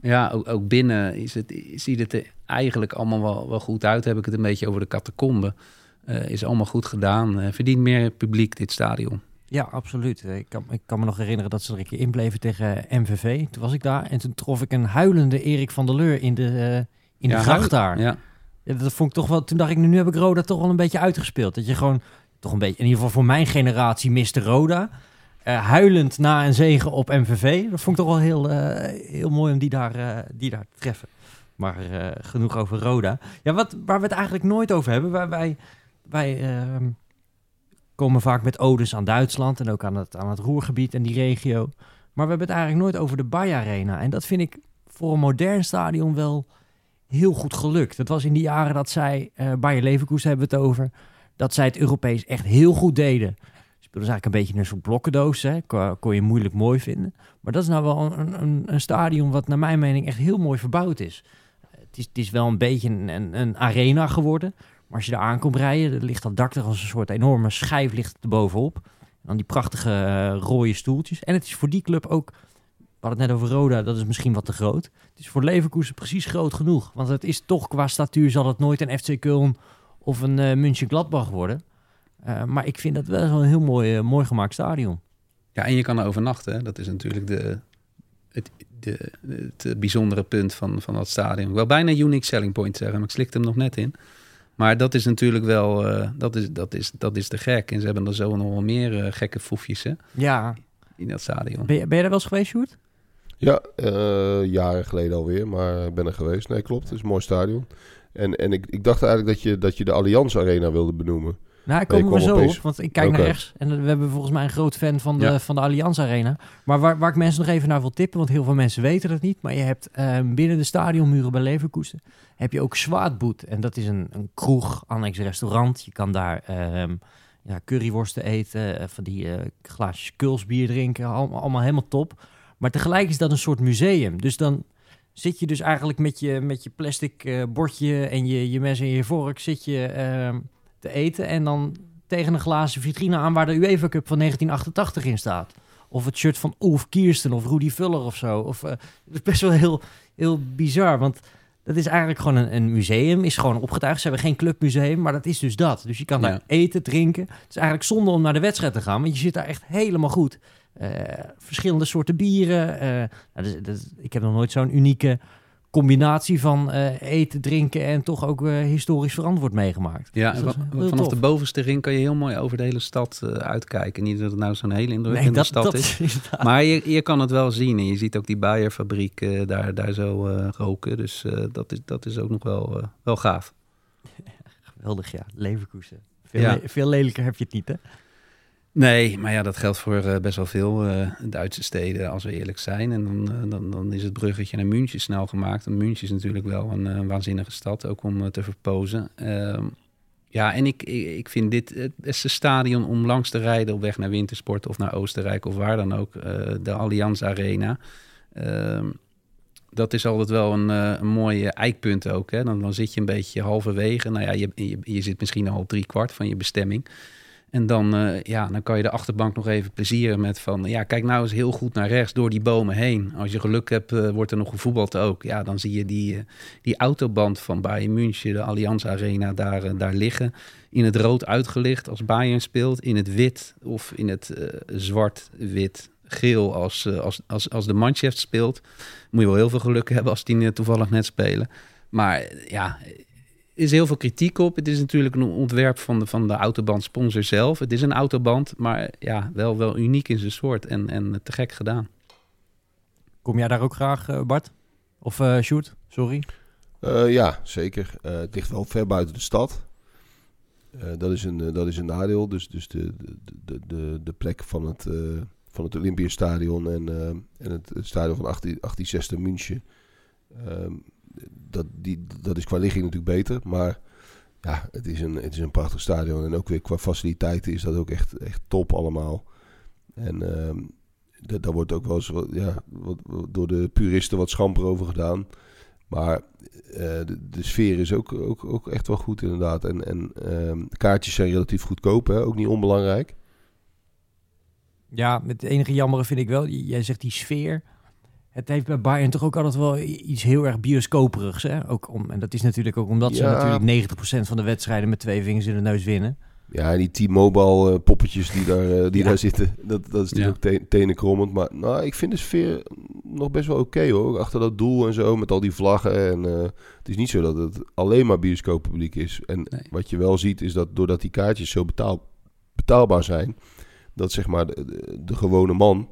ja, ook, ook binnen is het, ziet het er eigenlijk allemaal wel, wel goed uit. Heb ik het een beetje over de catacombe. Eh, is allemaal goed gedaan. Verdient meer publiek dit stadion. Ja, absoluut. Ik kan, ik kan me nog herinneren dat ze er een keer inbleven tegen MVV. Toen was ik daar en toen trof ik een huilende Erik van der Leur in de, eh, in de gracht daar. Ja. Ja, dat vond ik toch wel. Toen dacht ik, nu heb ik Roda toch wel een beetje uitgespeeld. Dat je gewoon toch een beetje, in ieder geval voor mijn generatie, miste Roda. Eh, huilend na een zegen op MVV. Dat vond ik toch wel heel, eh, heel mooi om die daar, die daar te treffen. Maar genoeg over Roda. Ja, wat, waar we het eigenlijk nooit over hebben. Wij, wij, wij ehm, komen vaak met odes aan Duitsland en ook aan het, aan het Roergebied en die regio. Maar we hebben het eigenlijk nooit over de Bayer Arena. En dat vind ik voor een modern stadion wel heel goed gelukt. Het was in die jaren dat zij, eh Bayer Leverkusen hebben we het over, dat zij het Europees echt heel goed deden. Speelden ze eigenlijk een beetje een soort blokkendoos, hè? Kon, kon je moeilijk mooi vinden. Maar dat is nou wel een, een, een stadion wat naar mijn mening echt heel mooi verbouwd is. Het is, het is wel een beetje een, een arena geworden. Maar als je daar aankomt rijden, er ligt dat dak er als een soort enorme schijf ligt er bovenop. En dan die prachtige eh, rode stoeltjes. En het is voor die club ook, we hadden het net over Roda, dat is misschien wat te groot. Het is voor Leverkusen precies groot genoeg. Want het is toch qua statuur zal het nooit een FC Köln of een eh München Gladbach worden. Eh, maar ik vind dat wel een heel mooi, mooi gemaakt stadion. Ja, en je kan er overnachten. Dat is natuurlijk de, het, de, het bijzondere punt van, van dat stadion. Wil bijna unique selling point zeggen, maar ik slikte hem nog net in. Maar dat is natuurlijk wel, eh, dat, is, dat, is, dat is de gek. En ze hebben er zo nog wel meer eh, gekke foefjes hè, Ja, in dat stadion. ben je, ben je daar wel eens geweest, Sjoerd? Ja, eh, jaren geleden alweer, maar ik ben er geweest. Nee, klopt. Het is een mooi stadion. En, en ik, ik dacht eigenlijk dat je, dat je de Allianz Arena wilde benoemen. Nou, ik kom er zo op, want ik kijk naar rechts. En we hebben volgens mij een groot fan van de, Ja. van de Allianz Arena. Maar waar, waar ik mensen nog even naar wil tippen, want heel veel mensen weten dat niet. Maar je hebt eh, binnen de stadionmuren bij Leverkusen, heb je ook Zwaardboet. En dat is een, een kroeg, annex restaurant. Je kan daar ehm, ja, curryworsten eten, eh, van die eh, glaasjes kulsbier drinken. Allemaal, allemaal helemaal top. Maar tegelijk is dat een soort museum. Dus dan zit je dus eigenlijk met je, met je plastic eh, bordje en je, je mes en je vork zit je ehm, te eten. En dan tegen een glazen vitrine aan waar de UEFA Cup van 1988 in staat. Of het shirt van Ulf Kiersten of Rudy Vuller of zo. Of, eh, het is best wel heel, heel bizar, want dat is eigenlijk gewoon een, een museum. Is gewoon opgetuigd. Ze hebben geen clubmuseum, maar dat is dus dat. Dus je kan daar Ja. eten, drinken. Het is eigenlijk zonde om naar de wedstrijd te gaan, want je zit daar echt helemaal goed. Eh, verschillende soorten bieren. nou, dat dat is- ik heb nog nooit zo'n unieke combinatie van eh, eten, drinken en toch ook eh, historisch verantwoord meegemaakt. Ja, Dus heel vanaf tof. de bovenste ring kan je heel mooi over de hele stad eh, uitkijken. Niet dat het nou zo'n hele Nee, indrukwekkende dat, stad dat is. Maar je, je kan het wel zien. En je ziet ook die Bayer-fabriek eh, daar, daar zo eh, roken. Dus eh, dat, is, dat is ook nog wel, eh, wel gaaf. Geweldig, ja. Leverkusen. Veel, Ja. le- veel lelijker heb je het niet, hè? Nee, maar ja, dat geldt voor eh, best wel veel eh, Duitse steden, als we eerlijk zijn. En dan, eh, dan, dan is het bruggetje naar München snel gemaakt. En München is natuurlijk wel een waanzinnige stad, ook om te verpozen. Ehm, ja, en ik, ik, vind dit het stadion om langs te rijden op weg naar Wintersport of naar Oostenrijk of waar dan ook. de Allianz Arena. Ehm, dat is altijd wel een, een mooi eikpunt ook. Hè? Dan, dan zit je een beetje halverwege. Nou ja, je, je, je zit misschien al drie kwart van je bestemming. En dan, eh, ja, dan kan je de achterbank nog even plezieren met van... ja, kijk nou eens heel goed naar rechts door die bomen heen. Als je geluk hebt, eh, wordt er nog gevoetbald ook. Ja, dan zie je die, eh, die autoband van Bayern München, de Allianz Arena, daar, daar liggen. In het rood uitgelicht als Bayern speelt. In het wit of in het zwart-wit geel als, als, als, als de Mannschaft speelt. Moet je wel heel veel geluk hebben als die toevallig net spelen. Maar ja, is heel veel kritiek op. Het is natuurlijk een ontwerp van de, van de autobandsponsor zelf. Het is een autoband, maar ja, wel, wel uniek in zijn soort en, en te gek gedaan. Kom jij daar ook graag, eh, Bart? Of eh Sjoerd? Sorry. Eh, ja, zeker. Eh, het ligt wel ver buiten de stad. Eh, dat, is een, dat is een nadeel. Dus, dus de, de, de, de, plek van het, eh van het Olympiastadion en, eh, en het, stadion van 18, 1860 München. ehm, dat, die, dat is qua ligging natuurlijk beter. Maar ja, het is, een, het is een prachtig stadion. En ook weer qua faciliteiten is dat ook echt, echt top allemaal. En ehm, da- daar wordt ook wel eens ja, wat, door de puristen wat schamper over gedaan. Maar eh, de, sfeer is ook, ook, ook echt wel goed inderdaad. En, en ehm, kaartjes zijn relatief goedkoop, hè? ook niet onbelangrijk. Ja, het enige jammere vind ik wel, jij zegt die sfeer. Het heeft bij Bayern toch ook altijd wel iets heel erg bioscoperigs. Hè? Ook om, en dat is natuurlijk ook omdat ze Ja. natuurlijk 90% van de wedstrijden met twee vingers in de neus winnen. Ja, en die T-Mobile eh, poppetjes die daar, eh, die Ja. daar zitten, dat, dat is natuurlijk ook te- tenenkrommend. Maar nou, ik vind de sfeer nog best wel oké hoor. Achter dat doel en zo, met al die vlaggen. En, eh, het is niet zo dat het alleen maar bioscooppubliek is. En Nee. wat je wel ziet is dat doordat die kaartjes zo betaal, betaalbaar zijn... dat zeg maar de, de, de gewone man,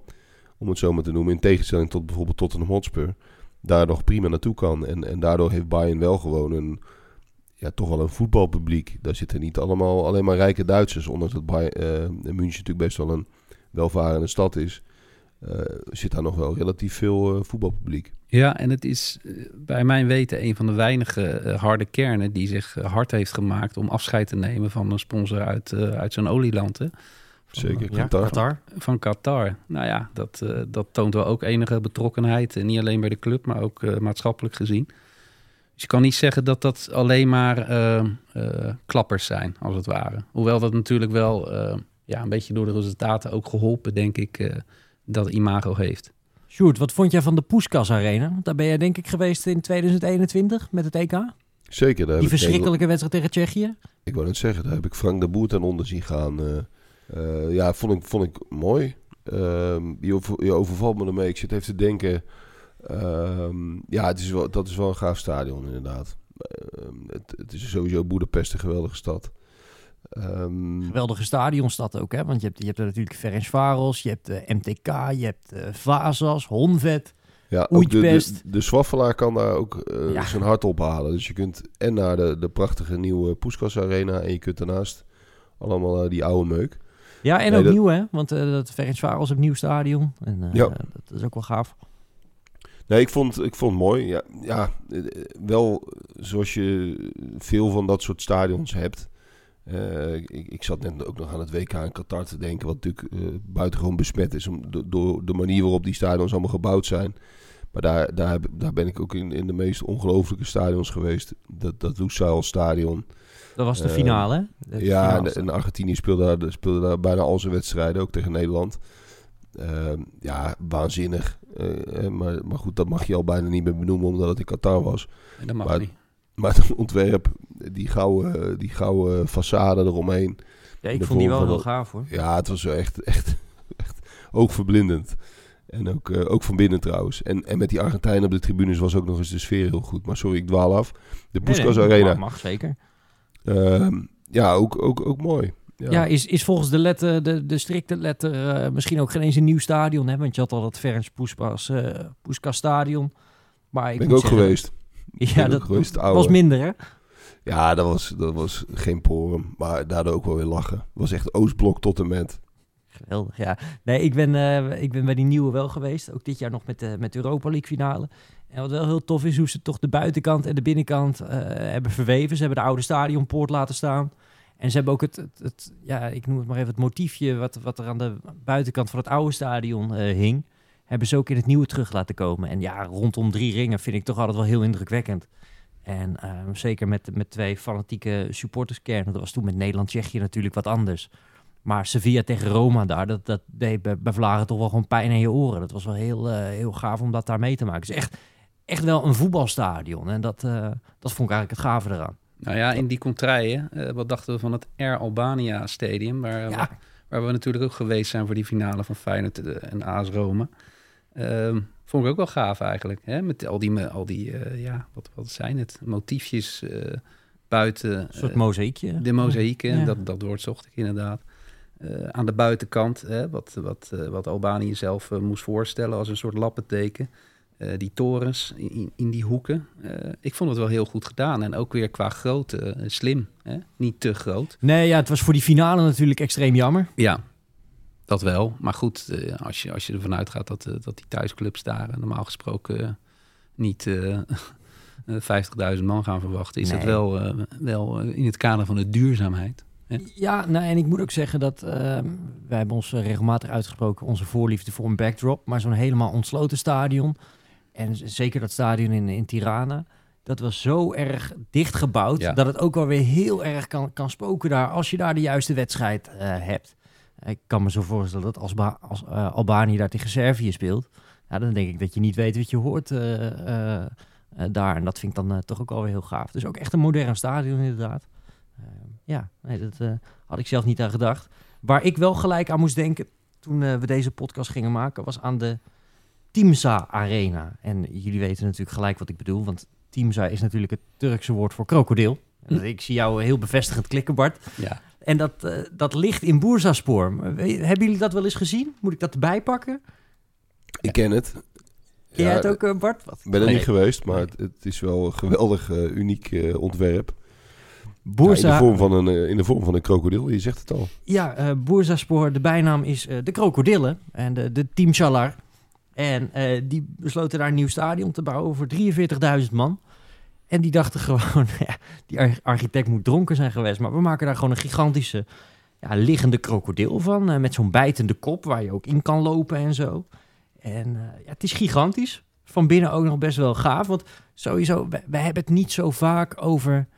om het zo maar te noemen... in tegenstelling tot bijvoorbeeld Tottenham Hotspur... daar nog prima naartoe kan. En, en daardoor heeft Bayern wel gewoon een ja, toch wel een voetbalpubliek. Daar zitten niet allemaal alleen maar rijke Duitsers. Ondanks dat Bayern, eh, München natuurlijk best wel een welvarende stad is. eh, zit daar nog wel relatief veel eh, voetbalpubliek. Ja, en het is bij mijn weten een van de weinige harde kernen die zich hard heeft gemaakt om afscheid te nemen van een sponsor uit, uit zo'n olieland. Van, Zeker, eh, Ja, Qatar. Qatar. Van Qatar. Nou ja, dat, eh, dat toont wel ook enige betrokkenheid. eh, niet alleen bij de club, maar ook eh, maatschappelijk gezien. Dus je kan niet zeggen dat dat alleen maar eh, eh, klappers zijn, als het ware. Hoewel dat natuurlijk wel eh, ja, een beetje door de resultaten ook geholpen, denk ik, eh, dat imago heeft. Sjoerd, wat vond jij van de Poeskas Arena? Daar ben jij denk ik geweest in 2021 met het EK. Zeker. Daar Die heb ik, verschrikkelijke wedstrijd tegen Tsjechië. ik wou net zeggen, daar heb ik Frank de Boer ten onder zien gaan. Eh, eh, ja, vond ik, vond ik mooi. Ehm, je, over, je overvalt me ermee. Ik zit even te denken. ehm, ja, het is wel, dat is wel een gaaf stadion inderdaad. Ehm, het, het is sowieso Boedapest een geweldige stad. Geweldige stadionstad ook, hè? Want je hebt, je hebt er natuurlijk Ferencvaros, je hebt de MTK, je hebt eh Vazas, Honvet. Ja, ook de, de, de Zwaffelaar kan daar ook eh, Ja. zijn hart ophalen. Dus je kunt en naar de, de prachtige nieuwe Poeskas Arena... en je kunt daarnaast allemaal eh, die oude meuk. Ja, en Nee, ook dat- nieuw, hè? Want eh dat Ferencvaros heeft een nieuw stadion. En eh, Ja. dat is ook wel gaaf. Nee, ik vond, ik vond het mooi. Ja, ja, eh, wel zoals je veel van dat soort stadions hebt. Ik, ik zat net ook nog aan het WK in Qatar te denken... wat natuurlijk buitengewoon besmet is... Om, do- door de manier waarop die stadions allemaal gebouwd zijn... Maar daar, daar, heb- daar ben ik ook in, in de meest ongelooflijke stadions geweest. Dat, dat Lusail stadion. Dat was de Eh, finale, hè? De ja, finale en, en Argentinië speelde daar, speelde daar bijna al zijn wedstrijden, ook tegen Nederland. Ehm, ja, waanzinnig. Eh, eh, maar, maar goed, dat mag je al bijna niet meer benoemen omdat het in Qatar was. En dat mag Maar- niet. Maar het ontwerp, die gouden, die gouden façade eromheen. Ja, ik vond die wel heel gaaf, hoor. Ja, het was echt, echt, echt ook verblindend. En ook, eh, ook van binnen trouwens. En, en met die Argentijnen op de tribunes was ook nog eens de sfeer heel goed. Maar sorry, ik dwaal af. De Puskas Nee, nee, Arena. Mag, mag zeker. Ehm, ja, ook, ook, ook mooi. Ja, is, is volgens de, letter, de, de strikte letter eh, misschien ook geen eens een nieuw stadion, hè? Want je had al dat Ferenc Puskas, eh Puskas stadion. Maar ik ben ik ook zeggen- geweest. Ja, ben dat geweest, was minder, hè? Ja, dat was, dat was geen porum. Maar daardoor ook wel weer lachen. Het was echt Oostblok tot en met. Ja. Nee, ik ben, eh, ik ben bij die nieuwe wel geweest. Ook dit jaar nog met de, met Europa League finale. En wat wel heel tof is, hoe ze toch de buitenkant en de binnenkant eh, hebben verweven. Ze hebben de oude stadionpoort laten staan. En ze hebben ook het, het, ja, ik noem het maar even het motiefje wat, wat er aan de buitenkant van het oude stadion eh, hing. Hebben ze ook in het nieuwe terug laten komen. En ja, rondom drie ringen vind ik toch altijd wel heel indrukwekkend. En eh, zeker met, met twee fanatieke supporterskernen. Dat was toen met Nederland-Tsjechië natuurlijk wat anders. Maar Sevilla tegen Roma daar, dat, dat deed bij, bij Vlagen toch wel gewoon pijn in je oren. Dat was wel heel, eh, heel gaaf om dat daar mee te maken. Het is echt, echt wel een voetbalstadion. En dat, eh, dat vond ik eigenlijk het gave eraan. Nou ja, in die contraien, eh, wat dachten we van het Air Albania Stadium, waar, Ja. waar we natuurlijk ook geweest zijn voor die finale van Feyenoord en AS Rome. Ehm, vond ik ook wel gaaf eigenlijk, hè? met al die, al die ja, wat, wat zijn het, motiefjes buiten. Een soort mozaïekje. de mozaïeken, Ja. dat, dat woord zocht ik inderdaad. Eh, aan de buitenkant, hè, wat, wat, eh, wat Albanië zelf eh, moest voorstellen als een soort lappenteken. Die torens in, in die hoeken. Ik vond het wel heel goed gedaan. En ook weer qua grootte slim. Hè? Niet te groot. Nee, ja, het was voor die finale natuurlijk extreem jammer. Ja, dat wel. Maar goed, als, je, als je ervan uitgaat dat, dat die thuisclubs daar normaal gesproken niet eh, eh, 50.000 man gaan verwachten, is dat Nee. wel, eh, wel eh, in het kader van de duurzaamheid. Ja, nou, en ik moet ook zeggen dat ehm, wij hebben ons eh, regelmatig uitgesproken onze voorliefde voor een backdrop, maar zo'n helemaal ontsloten stadion en zeker dat stadion in, in Tirana, dat was zo erg dicht gebouwd Ja. dat het ook wel weer heel erg kan, kan spoken daar als je daar de juiste wedstrijd eh, hebt. Ik kan me zo voorstellen dat als, Ba- als eh, Albanië daar tegen Servië speelt, ja, dan denk ik dat je niet weet wat je hoort daar. En dat vind ik dan toch ook alweer heel gaaf. Dus ook echt een modern stadion inderdaad. Ja, nee, dat eh, had ik zelf niet aan gedacht. Waar ik wel gelijk aan moest denken toen eh, we deze podcast gingen maken, was aan de Timsa Arena. En jullie weten natuurlijk gelijk wat ik bedoel, want Timsa is natuurlijk het Turkse woord voor krokodil. Hm. Ik zie jou heel bevestigend klikken, Bart. Ja. En dat, eh, dat ligt in we- Hebben jullie dat wel eens gezien? Moet ik dat erbij pakken? Ik ken het. Ken jij het ook, Bart? Wat? Ik ben er Nee. niet geweest, maar het, het is wel een geweldig uniek eh, ontwerp. Ja, in, de vorm van een, eh, in de vorm van een krokodil, je zegt het al. Ja, Boersaspoor, de bijnaam is eh, de krokodillen en de, de Team Shalar. En die besloten daar een nieuw stadion te bouwen voor 43.000 man. En die dachten gewoon, ja, die ar- architect moet dronken zijn geweest. Maar we maken daar gewoon een gigantische ja, liggende krokodil van. met zo'n bijtende kop waar je ook in kan lopen en zo. En ja, het is gigantisch. Van binnen ook nog best wel gaaf. Want sowieso, wij hebben het niet zo vaak over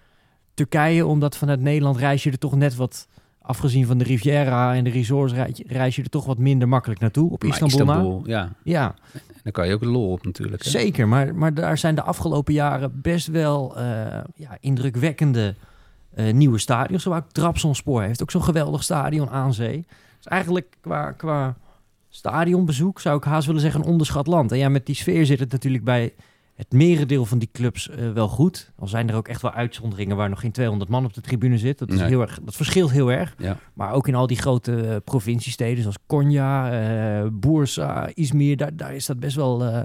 Turkije. Omdat vanuit Nederland reis je er toch net wat... Afgezien van de Riviera en de resorts reis je- er toch wat minder makkelijk naartoe. Op Istanbul. Istanbul, ja. Ja, Daar kan je ook lol op natuurlijk. Hè? Zeker, maar, maar daar zijn de afgelopen jaren best wel eh, ja, indrukwekkende eh, nieuwe stadions. Zo ook Trabzonspor heeft ook zo'n geweldig stadion aan zee. Dus eigenlijk qua, qua stadionbezoek zou ik haast willen zeggen een onderschat land. En ja, met die sfeer zit het natuurlijk bij het merendeel van die clubs eh, wel goed. Al zijn er ook echt wel uitzonderingen waar nog geen 200 man op de tribune zit. Dat, is Nee. heel erg, dat verschilt heel erg. Ja. Maar ook in al die grote eh, provinciesteden zoals Konya, eh Bursa, Izmir, daar, daar is dat best wel... eh,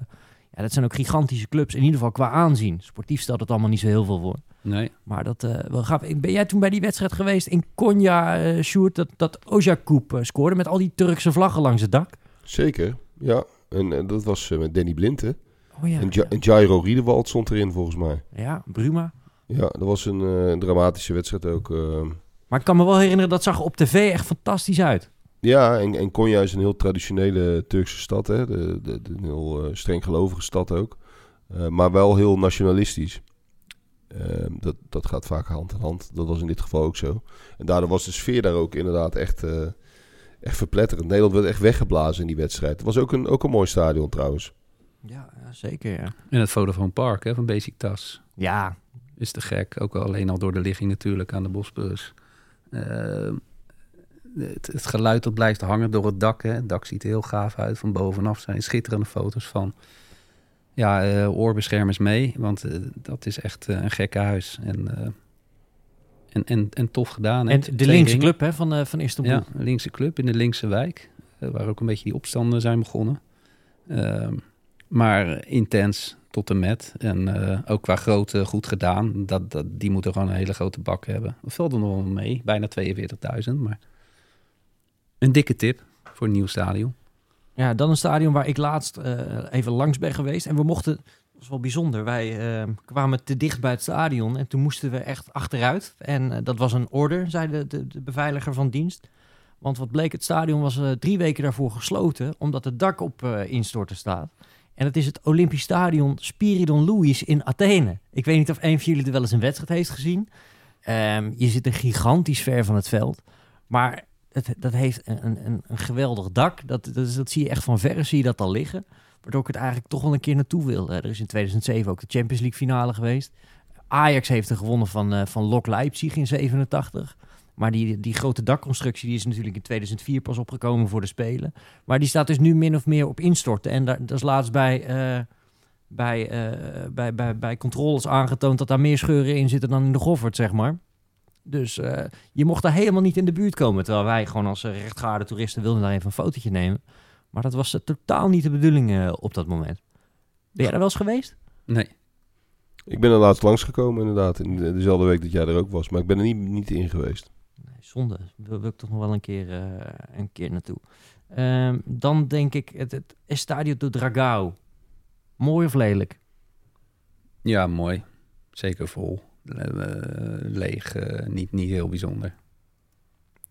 ja, dat zijn ook gigantische clubs, in ieder geval qua aanzien. Sportief stelt het allemaal niet zo heel veel voor. Nee. Maar dat eh wel gaaf. Ben jij toen bij die wedstrijd geweest in Konya, eh Sjoerd, dat, dat Ojakoub eh, scoorde met al die Turkse vlaggen langs het dak? Zeker, ja. En, en dat was met Danny Blinten. Oh ja, En, Ja- en Jairo Riedewald stond erin volgens mij. ja Bruma. Ja, dat was een eh, dramatische wedstrijd ook. eh. Maar ik kan me wel herinneren, dat zag op tv echt fantastisch uit. Ja, en, en Konya is een heel traditionele Turkse stad. Hè? De, de, de- een heel eh, streng gelovige stad ook. Eh, maar wel heel nationalistisch. Ehm, dat, dat gaat vaak hand in hand. Dat was in dit geval ook zo. En daardoor was de sfeer daar ook inderdaad echt, echt verpletterend. Nederland werd echt weggeblazen in die wedstrijd. Het was ook een, ook een mooi stadion trouwens. Ja, zeker ja. En het Vodafone Park hè, van Basic Tas. Ja, Is te gek. Ook al alleen al door de ligging natuurlijk aan de Bosporus. Eh, het, het geluid dat blijft hangen door het dak. Hè. Het dak ziet er heel gaaf uit van bovenaf. zijn schitterende foto's van. Ja, eh, oorbeschermers mee. Want eh, dat is echt een gekke huis. En, en, en, en tof gedaan. hè. en Twee de linkse ringen. club hè, van, van Istanbul. Ja, linkse club in de linkse wijk. waar ook een beetje die opstanden zijn begonnen. Maar intens tot en met. En eh, ook qua grootte goed gedaan. Dat, dat, die moeten gewoon een hele grote bak hebben. Dat valt er nog wel mee. Bijna 42.000. Maar een dikke tip voor een nieuw stadion. Ja, dan een stadion waar ik laatst eh, even langs ben geweest. En we mochten, dat was wel bijzonder, wij eh, kwamen te dicht bij het stadion. En toen moesten we echt achteruit. En dat was een order, zei de, de, de beveiliger van dienst. Want wat bleek, het stadion was drie weken daarvoor gesloten, omdat het dak op instorten staat. En het is het Olympisch Stadion Spiridon Louis in Athene. Ik weet niet of een van jullie er wel eens een wedstrijd heeft gezien. Ehm, je zit er gigantisch ver van het veld. Maar het, dat heeft een, een, een geweldig dak. Dat, dat, dat zie je echt van verre, zie je dat al liggen. Waardoor ik het eigenlijk toch wel een keer naartoe wil. Er is in 2007 ook de Champions League finale geweest. Ajax heeft er gewonnen van, eh van Lok Leipzig in 87. Maar die, die grote dakconstructie die is natuurlijk in 2004 pas opgekomen voor de Spelen. Maar die staat dus nu min of meer op instorten. En daar, dat is laatst bij, eh, bij, eh, bij, bij, bij controles aangetoond dat daar meer scheuren in zitten dan in de Goffert, zeg maar. Dus eh, je mocht daar helemaal niet in de buurt komen. Terwijl wij gewoon als rechtgaarde toeristen wilden daar even een fotootje nemen. Maar dat was totaal niet de bedoeling eh, op dat moment. Ben jij er wel eens geweest? Nee. Ik ben er laatst langsgekomen inderdaad. In de- dezelfde week dat jij er ook was. Maar ik ben er niet, niet in geweest. Zonde. Wil, wil ik toch nog wel een keer, eh, een keer naartoe. Ehm, dan denk ik het, het Estadio do Dragao. Mooi of lelijk? Ja, mooi. Zeker vol. Le- eh, leeg. eh, niet, niet heel bijzonder.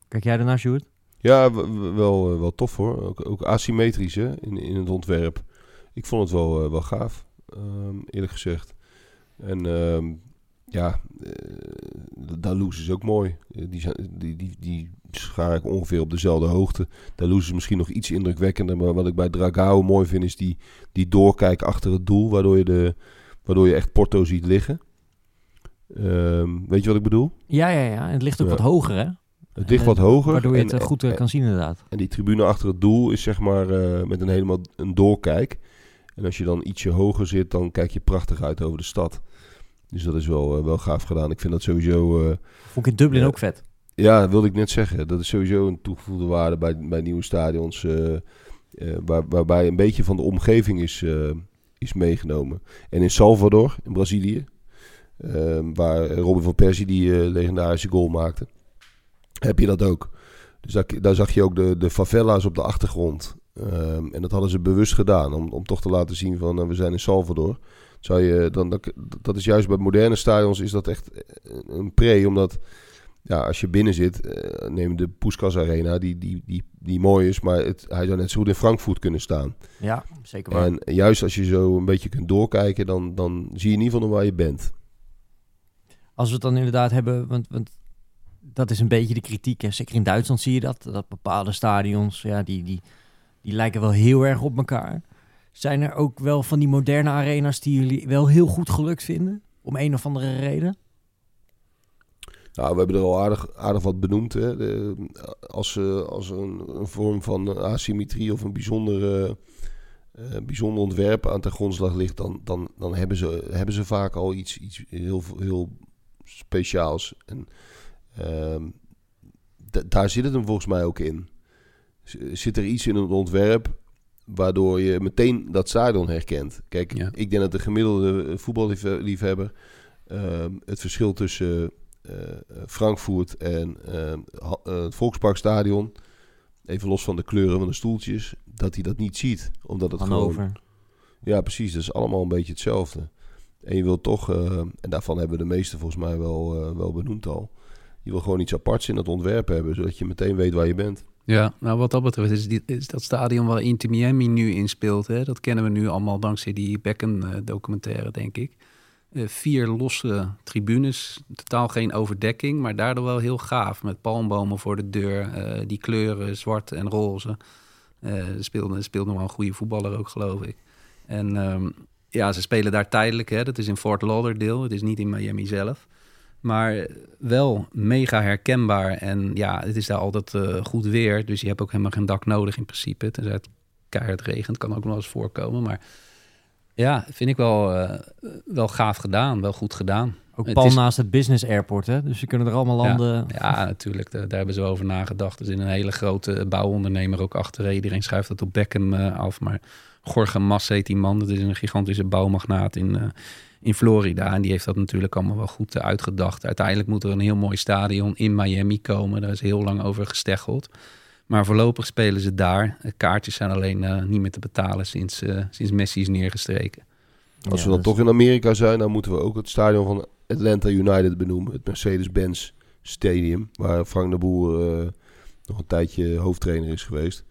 Kijk jij ernaar, Sjoerd? Ja, wel, wel tof hoor. Ook, ook asymmetrisch hè, in, in het ontwerp. Ik vond het wel, wel gaaf, ehm, eerlijk gezegd. En ehm, ja, eh Dalous is ook mooi. Eh, die, zijn, die, die, die schaar ik ongeveer op dezelfde hoogte. Dalous is misschien nog iets indrukwekkender. Maar wat ik bij Dragao mooi vind, is die, die doorkijk achter het doel. Waardoor je, de, waardoor je echt Porto ziet liggen. Ehm, weet je wat ik bedoel? Ja, ja, ja. Het ligt ook Ja. wat hoger, hè? Het ligt Eh, wat hoger. Waardoor je het eh, goed eh, en- kan zien, inderdaad. En die tribune achter het doel is zeg maar eh, met een helemaal een doorkijk. En als je dan ietsje hoger zit, dan kijk je prachtig uit over de stad. Dus dat is wel, eh, wel gaaf gedaan. Ik vind dat sowieso... eh, Vond ik in Dublin Ja. ook vet. ja, dat wilde ik net zeggen. Dat is sowieso een toegevoegde waarde bij, bij nieuwe stadions. eh, eh, waar, waarbij een beetje van de omgeving is, eh, is meegenomen. En in Salvador, in Brazilië, eh, waar Robin van Persie die eh, legendarische goal maakte, heb je dat ook. Dus daar, daar zag je ook de, de favela's op de achtergrond. Ehm, en dat hadden ze bewust gedaan, om, om toch te laten zien van eh, we zijn in Salvador. Zou je, dan, dat, dat is juist bij moderne stadions is dat echt een pre, omdat ja, als je binnen zit, eh, neem de Puskas Arena, die, die, die, die mooi is, maar het, hij zou net zo goed in Frankfurt kunnen staan. Ja, zeker waar. En juist als je zo een beetje kunt doorkijken, dan, dan zie je in ieder geval waar je bent. Als we het dan inderdaad hebben, want, want dat is een beetje de kritiek. Hè. Zeker in Duitsland zie je dat, dat bepaalde stadions, ja, die, die, die lijken wel heel erg op elkaar. Zijn er ook wel van die moderne arena's die jullie wel heel goed gelukt vinden? Om een of andere reden? Nou, we hebben er al aardig, aardig wat benoemd. Hè. De, als, eh, als een, een vorm van asymmetrie of een bijzondere, eh, bijzonder ontwerp aan ten grondslag ligt, dan, dan, dan hebben, ze, hebben ze vaak al iets, iets heel, heel speciaals. En ehm, da- daar zit het hem volgens mij ook in. Zit er iets in het ontwerp waardoor je meteen dat stadion herkent? Kijk, Ja. ik denk dat de gemiddelde voetballiefhebber ehm, het verschil tussen eh, Frankfurt en eh, ha- eh, het Volksparkstadion, even los van de kleuren van de stoeltjes, dat hij dat niet ziet. Omdat het gewoon... Ja, precies. Dat is allemaal een beetje hetzelfde. En je wilt toch, eh, en daarvan hebben we de meeste volgens mij wel, eh, wel benoemd al. Je wil gewoon iets aparts in het ontwerp hebben, zodat je meteen weet waar je bent. Ja, nou wat dat betreft is, die, is dat stadion waar Inter Miami nu in speelt. Hè? Dat kennen we nu allemaal dankzij die Beckham-documentaire, denk ik. Eh, vier losse tribunes, totaal geen overdekking, maar daardoor wel heel gaaf. Met palmbomen voor de deur, eh, die kleuren zwart en roze. Eh speelde, speelt nog wel een goede voetballer ook, geloof ik. En ehm, ja, ze spelen daar tijdelijk. Hè? Dat is in Fort Lauderdale, het is niet in Miami zelf. Maar wel mega herkenbaar. En ja, het is daar altijd eh, goed weer. Dus je hebt ook helemaal geen dak nodig in principe. Tenzij het keihard regent. Kan ook nog wel eens voorkomen. Maar ja, vind ik wel, eh, wel gaaf gedaan. Wel goed gedaan. Ook Het pal is- naast het business airport, hè? Dus ze kunnen er allemaal landen. Ja, natuurlijk. Daar, daar hebben ze over nagedacht. Er zit een hele grote bouwondernemer ook achter. Iedereen schuift dat op Beckham eh, af. Maar Jorge Mas heet die man. Dat is een gigantische bouwmagnaat in, in Florida. En die heeft dat natuurlijk allemaal wel goed uitgedacht. Uiteindelijk moet er een heel mooi stadion in Miami komen. Daar is heel lang over gesteggeld. Maar voorlopig spelen ze daar. Kaartjes zijn alleen eh, niet meer te betalen sinds, eh, sinds Messi is neergestreken. Als we dan dat toch in Amerika zijn, dan moeten we ook het stadion van Atlanta United benoemen. Het Mercedes-Benz Stadium, waar Frank de Boer eh, nog een tijdje hoofdtrainer is geweest.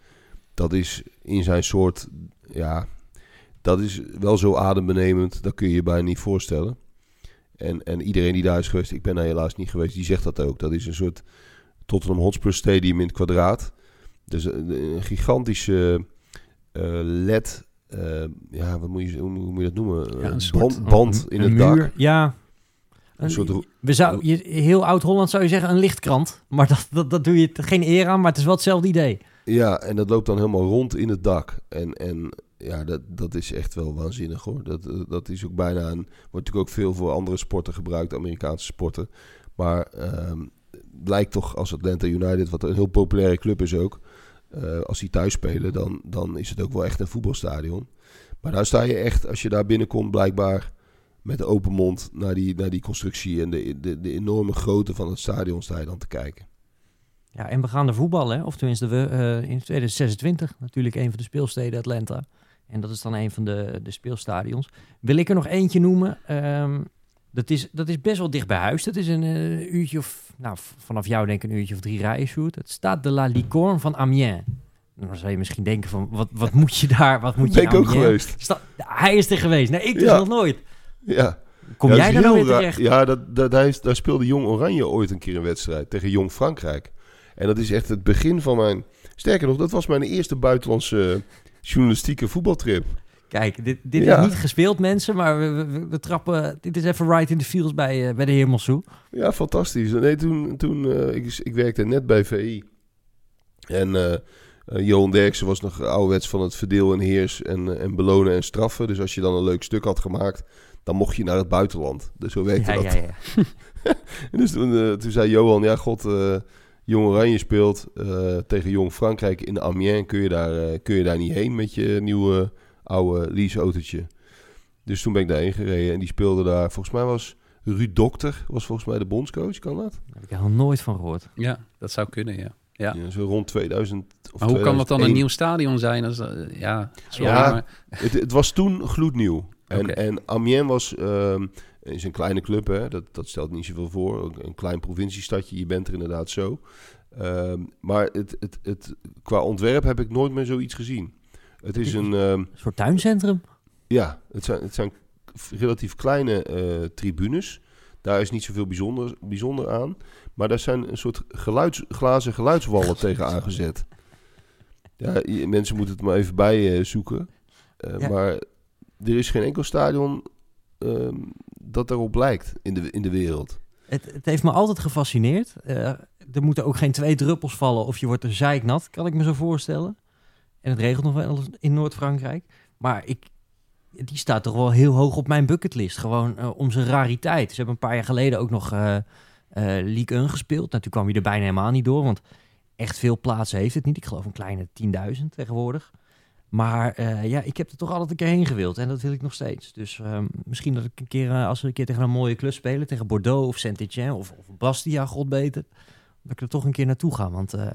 Dat is in zijn soort, ja, dat is wel zo adembenemend, dat kun je je bijna niet voorstellen. En, en iedereen die daar is geweest, ik ben daar helaas niet geweest, die zegt dat ook. Dat is een soort Tottenham Hotspur Stadium in het kwadraat. Dus een, een gigantische eh, LED, eh, ja, wat moet je, hoe, hoe moet je dat noemen? Ja, een Eh, soort- band, band in een het dak. Ja. Een soort we zou, je, heel oud-Holland zou je zeggen een lichtkrant. Maar dat, dat, dat doe je geen eer aan, maar het is wel hetzelfde idee. Ja, en dat loopt dan helemaal rond in het dak. En, en ja, dat, dat is echt wel waanzinnig hoor. Dat, eh, dat is ook bijna een. Wordt natuurlijk ook veel voor andere sporten gebruikt, Amerikaanse sporten. Maar ehm, lijkt toch als Atlanta United, wat een heel populaire club is ook. eh, als die thuis spelen, dan, dan is het ook wel echt een voetbalstadion. Maar daar sta je echt, als je daar binnenkomt, blijkbaar met open mond naar die, naar die constructie en de, de, de enorme grootte van het stadion sta je dan te kijken. Ja, en we gaan er voetballen, of tenminste we, eh, in 2026 natuurlijk een van de speelsteden Atlanta. En dat is dan een van de, de speelstadions. Wil ik er nog eentje noemen? Ehm, Dat is, dat is best wel dicht bij huis. Dat is een eh, uurtje of, nou, vanaf jou denk ik een uurtje of drie rijden, Sjoerd. Het staat de La Licorne van Amiens. Dan zou je misschien denken van, wat, wat moet je daar, wat moet je Ben ik ook geweest. Sta- hij is er geweest. Nee, ik dus Ja. nog nooit. Ja. Kom Ja, jij daar nou weer terecht? Ja, dat, dat, daar, is- daar speelde Jong Oranje ooit een keer een wedstrijd tegen Jong Frankrijk. En dat is echt het begin van mijn... Sterker nog, dat was mijn eerste buitenlandse journalistieke voetbaltrip. Kijk, dit, dit Ja. is niet gespeeld, mensen, maar we, we, trappen... Dit is even right in the feels bij, eh, bij de heer Mossou. Ja, fantastisch. Nee, toen, toen eh, ik, ik werkte net bij VI. En eh, Johan Derksen was nog ouderwets van het verdeel en heers en, en belonen en straffen. Dus als je dan een leuk stuk had gemaakt, dan mocht je naar het buitenland. Dus zo werkte Ja, dat. ja, ja. En dus toen, toen zei Johan, ja god, Jong Oranje speelt eh, tegen Jong Frankrijk in Amiens. Kun je, daar, eh, kun je daar niet heen met je nieuwe oude leaseautootje? Dus toen ben ik daarheen gereden en die speelde daar. Volgens mij was Ruud Dokter, was volgens mij de bondscoach, kan dat? Daar heb ik helemaal nooit van gehoord. Ja, dat zou kunnen, ja. Ja. Ja, zo rond 2000 of Maar hoe kan dat dan een 2001. nieuw stadion zijn? Als, eh, ja, sorry, Ja. maar... Het, het was toen gloednieuw. En, en Amiens was ehm, is een kleine club, hè? Dat, dat stelt niet zoveel voor. Een klein provinciestadje, je bent er inderdaad zo. Ehm, maar het, het, het, qua ontwerp heb ik nooit meer zoiets gezien. Het is een, ehm, Een soort tuincentrum. ja, het zijn, het zijn relatief kleine eh, tribunes. Daar is niet zoveel bijzonder, bijzonder aan. Maar daar zijn een soort geluids, glazen geluidswallen tegen aangezet. Ja, je- mensen moeten het maar even bij eh, zoeken. Eh, Ja. Maar er is geen enkel stadion ehm, dat daarop lijkt in de, in de wereld. Het, het heeft me altijd gefascineerd. Eh, er moeten ook geen twee druppels vallen of je wordt er zeiknat, kan ik me zo voorstellen. En het regelt nog wel in Noord-Frankrijk. Maar ik, die staat toch wel heel hoog op mijn bucketlist. Gewoon eh, om zijn rariteit. Ze hebben een paar jaar geleden ook nog 1 gespeeld. Nou, toen kwam je er bijna helemaal niet door, want echt veel plaatsen heeft het niet. Ik geloof een kleine 10.000 tegenwoordig. Maar eh, ja, ik heb er toch altijd een keer heen gewild. En dat wil ik nog steeds. Dus ehm, misschien dat ik een keer, eh, als we een keer tegen een mooie club spelen, tegen Bordeaux of Saint-Etienne of, of Bastia, god beter, dat ik er toch een keer naartoe ga. Want eh,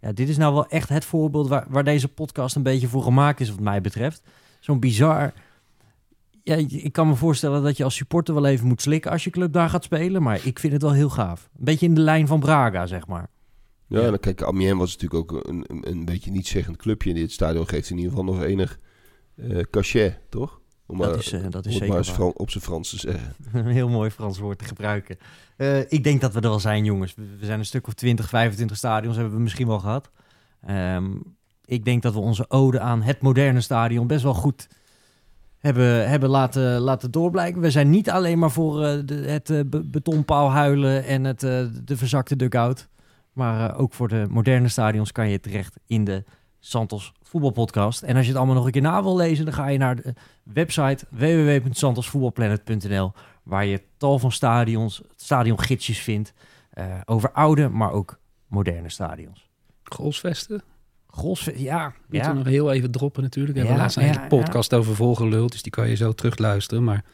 ja, dit is nou wel echt het voorbeeld waar, waar deze podcast een beetje voor gemaakt is, wat mij betreft. Zo'n bizar. Ja, ik kan me voorstellen dat je als supporter wel even moet slikken als je club daar gaat spelen. Maar ik vind het wel heel gaaf. Een beetje in de lijn van Braga, zeg maar. Ja, Ja. en dan kijk, Amiens was natuurlijk ook een, een, een beetje niet-zeggend clubje. En dit stadion geeft in ieder geval nog enig eh cachet, toch? Om Dat maar- is, eh, dat is maar zeker waar. Op zijn Frans te zeggen. Een heel mooi Frans woord te gebruiken. Eh, ik denk dat we er wel zijn, jongens. We, zijn een stuk of 20, 25 stadions hebben we misschien wel gehad. Ehm, ik denk dat we onze ode aan het moderne stadion best wel goed hebben, hebben laten, laten doorblijken. We zijn niet alleen maar voor de, het be- betonpaal huilen en het, de verzakte dugout. Maar eh, ook voor de moderne stadions kan je terecht in de Santos voetbalpodcast. En als je het allemaal nog een keer na wil lezen, dan ga je naar de website www.santosvoetbalplanet.nl waar je tal van stadions, stadiongidsjes vindt eh, over oude, maar ook moderne stadions. Golfsvesten? Ja, Moeten ja. we nog heel even droppen natuurlijk. We hebben Ja, laatst een hele podcast over volgeluld, dus die kan je zo terugluisteren. Maar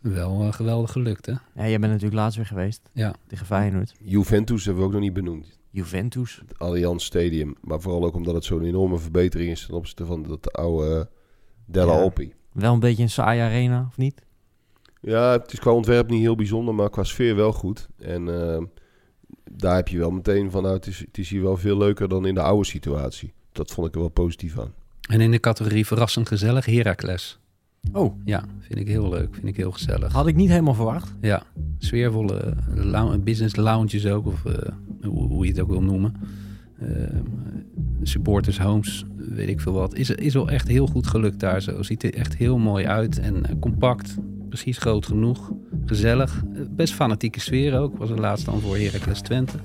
wel eh, geweldig gelukt, hè? ja, jij bent natuurlijk laatst weer geweest Ja. tegen Feyenoord. Juventus hebben we ook nog niet benoemd. Juventus. Het Allianz Stadium. Maar vooral ook omdat het zo'n enorme verbetering is ten opzichte van dat oude eh, Della Ja. Alpi. Wel een beetje een saaie arena, of niet? Ja, het is qua ontwerp niet heel bijzonder, maar qua sfeer wel goed. En eh, daar heb je wel meteen van, nou, het is, het is hier wel veel leuker dan in de oude situatie. Dat vond ik er wel positief aan. En in de categorie verrassend gezellig, Heracles. Oh, Ja, vind ik heel leuk. Vind ik heel gezellig. had ik niet helemaal verwacht. Ja, sfeervolle eh, lou- business lounges ook, of eh, hoe, hoe je het ook wil noemen. Eh, supporters homes, weet ik veel wat. Is, is wel echt heel goed gelukt daar zo. Ziet er echt heel mooi uit en compact. Precies groot genoeg. Gezellig. Best fanatieke sfeer ook. Was er laatst dan voor Heracles Twente.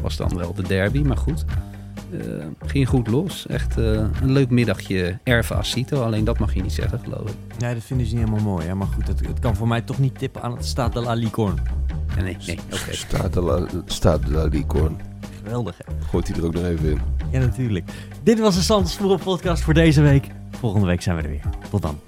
Was dan wel de derby, maar goed. Eh, ging goed los. Echt eh, een leuk middagje erven Asito. Alleen dat mag je niet zeggen, geloof ik. Nee, dat vinden ze niet helemaal mooi. Hè? Maar goed, het, het kan voor mij toch niet tippen aan het Stade de la Licorne. Nee, nee, nee. Oké. Staat de la, staat de la Licorne. Geweldig, hè? Gooit hij er ook nog even in. Ja, natuurlijk. Dit was de Santos Voetbal Podcast voor deze week. Volgende week zijn we er weer. Tot dan.